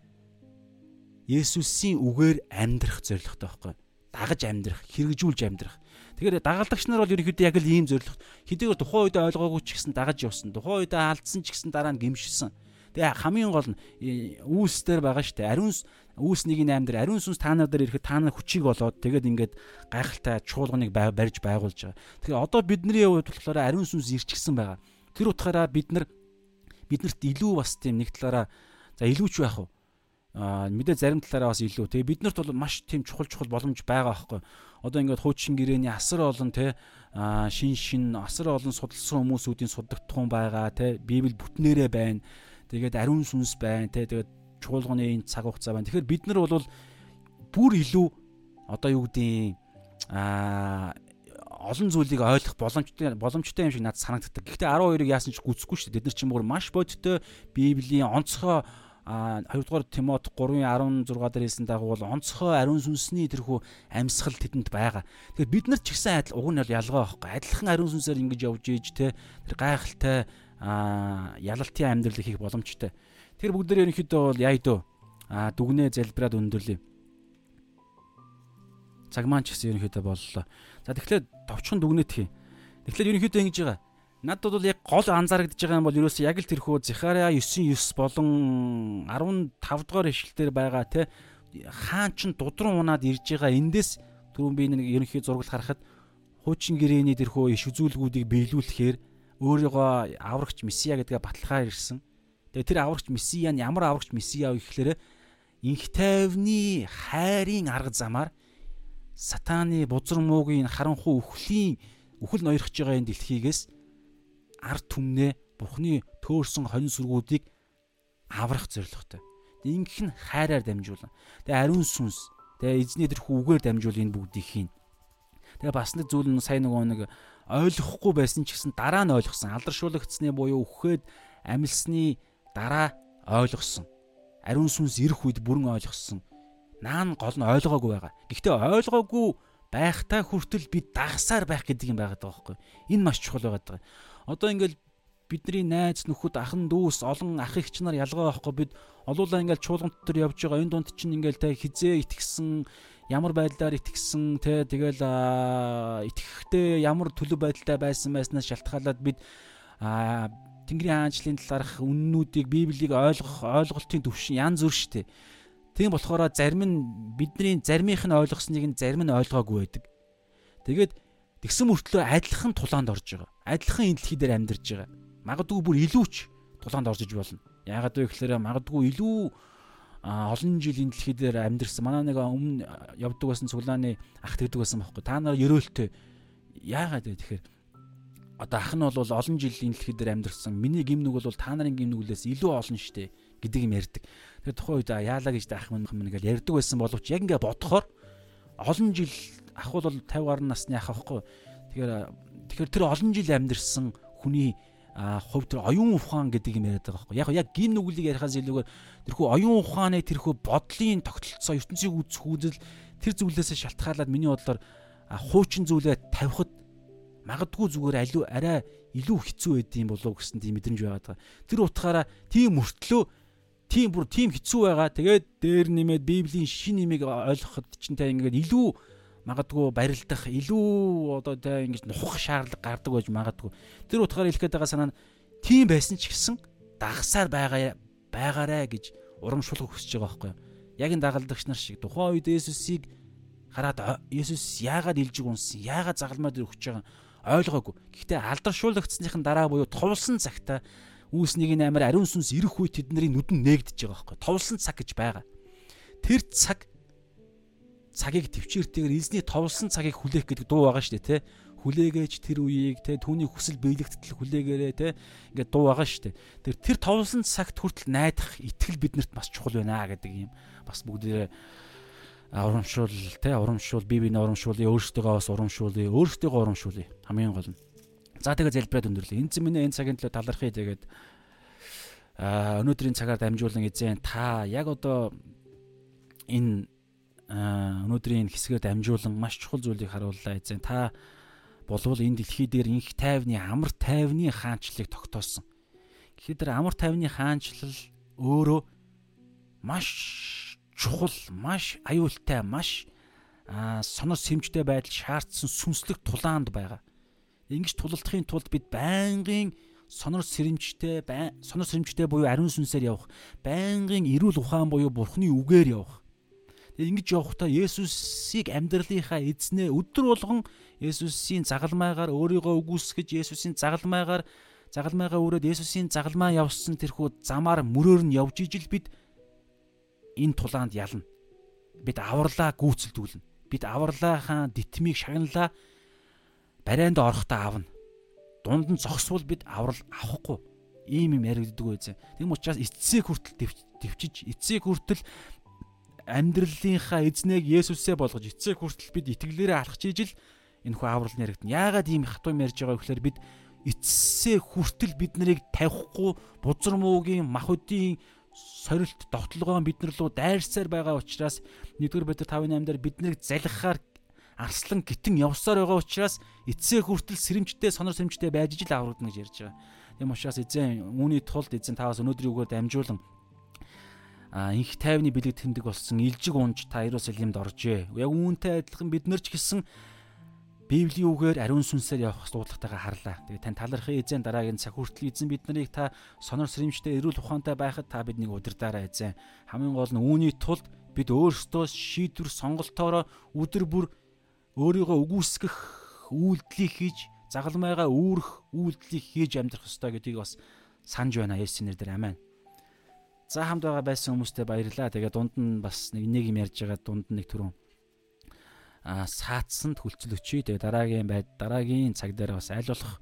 Есүсийн үгээр амьдрах зорилготой байхгүй. дагаж амьдрах, хэрэгжүүлж амьдрах. Тэгэхээр дагалдагч нар бол ерөнхийдөө яг л ийм зорилго. Хэдийгээр тухайн үед ойлгоогүй ч гэсэн дагаж явсан. Тухайн үед алдсан ч гэсэн дараа нь гимшсэн. Тэгээ хамгийн гол нь үүс дээр байгаа штэ. Ариун үүс 1.8 дээр ариун сүнс та нар дээр ирэхэд та нар хүчийг болоод тэгээд ингээд гайхалтай чуулганыг барьж байгуулж байгаа. Тэгэхээр одоо бидний хувьд болохоор ариун сүнс ирчихсэн байгаа. Тэр утгаараа бид нар биднэрт илүү бас тийм нэг талаараа за илүү ч байх уу а мэдээ зарим талаараа бас илүү. Тэгээ биднэрт бол маш тийм чухал чухал боломж байгаа аахгүй. Одоо ингээд хуучин гэрээний асар олон те шин шин асар олон судалсан хүмүүсүүдийн суддагтхан байгаа те Библи бүтнээрээ байна. Тэгээд ариун сүнс байна те тэгээд чуулганы энэ цаг хугацаа байна. Тэгэхээр бид нар бол бүр илүү одоо юу гэдгийг а олон зүйлийг ойлгох боломжтой боломжтой юм шиг надад санагддаг. Гэхдээ 12-ыг яасан ч гүцэхгүй шүү дээ. Бид нар ч юм уу маш бодиттой Библийн онцгой а 2 дугаар Тимот 3:16 дээр хэлсэн дагуу бол онцгой ариун сүнсний тэрхүү амьсгал тэдэнд байгаа. Тэгэхээр бид нар ч гэсэн адил уг нь бол ялгаа байхгүй. Адилхан ариун сүнсээр ингэж явж ийж те тэр гайхалтай ялалтын амьдрал хийх боломжтой. Тэр бүгд нэр ерөнхийдөө бол яа идөө а дүгнээ залбираад өндөрлөе. Цаг маань ч гэсэн ерөнхийдөө боллоо. За тэгэхээр товчхон дүгнэт хий. Тэгэхээр ерөнхийдөө ингэж байгаа Надад бол яг гол анзаарэгдэж байгаа юм бол ерөөсөө яг л тэрхүү Захария 9:9 болон 15 дугаар ишлэлээр байгаа те хаан ч дудран унаад ирж байгаа эндээс түрүүн би нэг ерөнхий зураг харахад хуучин гэрээний тэрхүү иш үзүүлгүүдийг биелүүлэхээр өөрийгөө аврагч месиа гэдгээ баталгаар ирсэн. Тэгээ тэр аврагч месиа нь ямар аврагч месиа вэ гэхээр инх тайвны хайрын арга замаар сатааны бузар муугийн харанхуй үхлийн үхэл ноёрхож байгаа энэ дэлхийгээс ард түмнээ Бурхны төөрсөн хонь сүргүүдийг аврах зорилготой. Ингэх нь хайраар дамжуулан. Тэгээ ариун сүнс, тэгээ эзний тэр хүүгээр дамжуул энэ бүгдийг хийн. Тэгээ бас нэг зүйл нь сайн нөгөө нэг ойлгохгүй байсан ч гэсэн дараа нь ойлгосон. Алдаршуулгацсны буюу үхээд амилсны дараа ойлгосон. Ариун сүнс ирэх үед бүрэн ойлгосон. Наан гол нь ойлгоогүй байгаа. Гэхдээ ойлгоогүй байхтай хүртэл бид дагсаар байх гэдэг юм байгаад байгаа байхгүй. Энэ маш чухал байгаад байгаа. Одоо ингээл бидний найз нөхөд ахан дүүс олон ах эгч нар ялгаа байхгүй бид олуулаа ингээл чуулгант төр явж байгаа энэ дунд чинь ингээл та хизээ итгэсэн ямар байдлаар итгэсэн те тэгэл итгэхдээ ямар төлөв байдалтай байсан байснаас шалтгаалаад бид Тэнгэрийн хаанчлалын талаарх үннүүдийг Библийг ойлгох ойлголтын төвшин янз бүр штэ. Тийм болохоор зарим нь бидний заримынх нь ойлгосныг нь зарим нь ойлгоогүй байдаг. Тэгээд тэгсэн мөртлөө адилхан тулаанд орж байгаа адилхан энэ дэлхий дээр амьдарч байгаа. Магадгүй бүр илүүч тулаанд орж иж болно. Яагаад вэ гэхээр магадгүй илүү олон жил энэ дэлхий дээр амьдэрсэн. Манай нэг өмнө явдаг байсан цуглааны ах тэгдэг байсан байхгүй. Та нар ерөөлтөө яагаад вэ тэгэхээр одоо ах нь бол олон жил энэ дэлхий дээр амьдэрсэн. Миний гимнүг бол та нарын гимнүглээс илүү олон штэ гэдэг юм ярьдаг. Тэгэхээр тухайн үед яалаа гэж ах минь гэж ярьдаг байсан боловч яг ингээ бодохоор олон жил ах бол 50 гаруй насны ах аахгүй. Тэгэхээр Тэгэхээр тэр олон жил амьдэрсэн хүний хувь тэр оюун ухаан гэдэг юм яриад байгаа байхгүй. Яг яг гин нүглийг ярихаас илүүгээр тэрхүү оюун ухааны тэрхүү бодлын тогтолцоо ертөнцийг үзэх үзэл тэр зүйлээсээ шалтгаалаад миний бодлоор хуучин зүйлээ тавихад магадгүй зүгээр аливаа арай илүү хэцүү байд юм болов гэсэн тийм мэдрэмж байгаад байгаа. Тэр утгаараа тийм мөртлөө тийм бүр тийм хэцүү байгаа. Тэгээд дээр нэмээд Библийн шин нэмийг ойлгоход чинь та ингээд илүү магадгүй барилдах илүү одоо тэ ингэж нухах шаардлага гардаг байж магадгүй. Тэр утгаар хэлэх гээд байгаа санаа нь тийм байсан ч гэсэн дагсаар байгаа байгаарэ гэж урамшуулах хүсэж байгаа байхгүй юу? Яг энэ дагалдагч нар шиг тухайн үед Есүсийг хараад Есүс яагаад илжиг унсан? Яагаад загалмаад өгч байгаа ойлгоогүй. Гэхдээ алдаршуулгдсныхын дараа буюу товлсон цагта үүснийг нь амар ариун сүнс ирэх үед тэдний нүдэн нээгдэж байгаа байхгүй. Товлсон цаг гэж байгаа. Тэр цаг цагийг төвчээртэйгээр эзний товлсон цагийг хүлээх гэдэг дуу байгаа шүү дээ, тэ. Хүлээгээж тэр үеийг тэ түүний хүсэл биелэгдэл хүлээгээрээ тэ ингээд дуу байгаа дээ. Тэр тэр товлсон цагт хүртэл найдах итгэл биднэрт бас чухал байна гэдэг юм. Бас бүгдээ урамшуул тэ урамшуул бие биенээ урамшуулъя өөрсдөө бас урамшуулъя өөрсдөө урамшуулъя хамгийн гол нь. За тэгээ залбираад өндөрлөө. Энэ зэмнэ энэ цагийн төлөө талархъя тэгээд а өнөөдрийн цагаар дамжуулан эзэн та яг одоо энэ өнөөдрийн хэсгээр дамжуулан маш чухал зүйлийг харууллаа эзэн. Та болвол энэ дэлхий дээр инх тайвны амар тайвны хаанчлалыг тогтоосон. Гэхдээ тэр амар тайвны хаанчлал өөрөө маш чухал, маш аюултай, маш сонор сэмжтэй байдал шаардсан сүнслэг тулаанд байгаа. Ингиж тулалдахын тулд бид байнгын сонор сэрэмжтэй сонор сэрэмжтэй буюу ариун сүнсээр явах, байнгын эрүүл ухаан буюу бурхны үгээр явах. Тэгээ ингэж явахдаа Есүсийг амьдралынхаа эзнээ өдөр болгон Есүсийн загалмайгаар өөрийгөө үгүйсгэж Есүсийн загалмайгаар загалмайгаа өрөөд Есүсийн загалмаа явсан тэрхүү замаар мөрөөр нь явж ижил бид энэ тулаанд ялна. Бид авралаа гүйцэлдүүлнэ. Бид авралаахаа дитмийг шагналаа барайнд орохдоо авна дунд нь зогсвол бид аврал авахгүй ийм юм яригддаг байзаа. Тэм учраас эцсийг хүртэл төвчиж эцсийг хүртэл амьдралынхаа эзнэг Есүсээ болгож эцсийг хүртэл бид итгэлээрээ алхаж ижил энэ хүү аврал нь яригдана. Яагаад ийм хатуу ярьж байгаа вэ гэхээр бид эцсээ хүртэл бид нарыг тавихгүй бузар муугийн махуудын сорилт довтлогоо бид нар руу дайрсаар байгаа учраас 1-р Петр 5:8 дээр бид нарыг залхахаар арслан гитэн явсаар байгаа учраас эцсээ хүртэл сэрэмжтэй сонор сэрэмжтэй байж ижил аврагдана гэж ярьж байгаа. Тийм учраас эзэн үүний тулд эзэн таваас өнөөдрийн үгээр дамжуулан а инх тайвны бэлэг тэмдэг болсон илжиг унж та Иерусалимд оржээ. Яг үүнтэй адилхан бид нар ч гэсэн Библийн үгээр ариун сүнсээр явах дуудлагатайгаа харлаа. Тэгээ тань талархын эзэн дараагийн цаг хүртэл эзэн бид нарыг та сонор сэрэмжтэй эрүүл ухаантай байхад та биднийг удирдаарай эзэн. Хамгийн гол нь үүний тулд бид өөрсдөө шийдвэр сонголтоороо өдөр бүр өөрийгөө үгүйсгэх үйлдэлийг хийж загалмайгаа үүрэх үйлдэлийг хийж амьдрах ёстой гэдгийг бас санаж байна Есүсийн нэрээр амен. За хамт байгаа байсан хүмүүстээ баярлалаа. Тэгээ дунд нь бас нэг нэг юм ярьж байгаа дунд нь нэг түрүүн саатсанд хүлцэл өчий. Тэгээ дараагийн байд дараагийн цаг дээр бас аль болох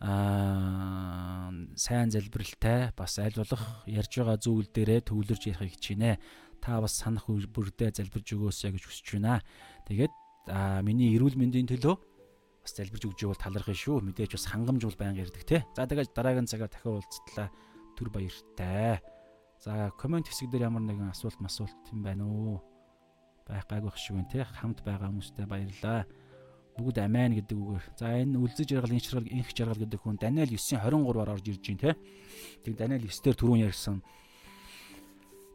а сайн залбиралтай бас аль болох ярьж байгаа зүйл дээрээ төвлөрж ярихыг хичээнэ. Та бас санах бүрдээ залбирж өгөөсэй гэж хүсэж байна. Тэгээд аа миний эрүүл мэндийн төлөө бас залбирж өгч байвал талархах шүү. Мэдээж бас хангамж бол байнга ирдэг те. За тэгээд дараагийн цагаар дахин уулзтлаа. Түр баяртай. За комент хэсэг дээр ямар нэгэн асуулт масуулт юм байна уу? Байх гайгүй шиг байна те. Хамт байгаа хүмүүстээ баярлалаа. Бүгд амийн гэдэг үгээр. За энэ үлзэж жаргал инх жаргал инх жаргал гэдэг хүн Даниэл 9:23-аар орж ирж байна те. Тэг Даниэл 9 дээр түрүүн ярьсан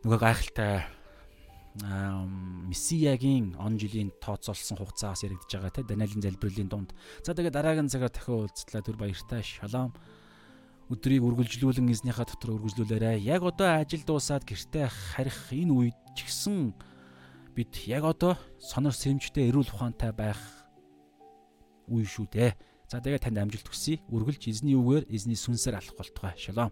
нөгөө гайхалтай Месиягийн он жилийн тооцоолсон хугацаас яригдж байгаа те Даниэлийн залбирлын дунд. За тэгээд дараагийн цагаар дахин уулзлаа түр баяртай шалом. Өдрийг үргэлжлүүлэн эзнийхээ дотор үргэлжлүүлээрэй. Яг одоо ажил дуусаад гэртээ харих энэ үед ч гэсэн бид яг одоо сонор сэрэмжтэй эрүүл ухаантай байх үе шүү дээ. За тэгээд танд амжилт хүсье. Үргэлж эзний үгээр эзний сүнсээр алах болтугай. Шалом.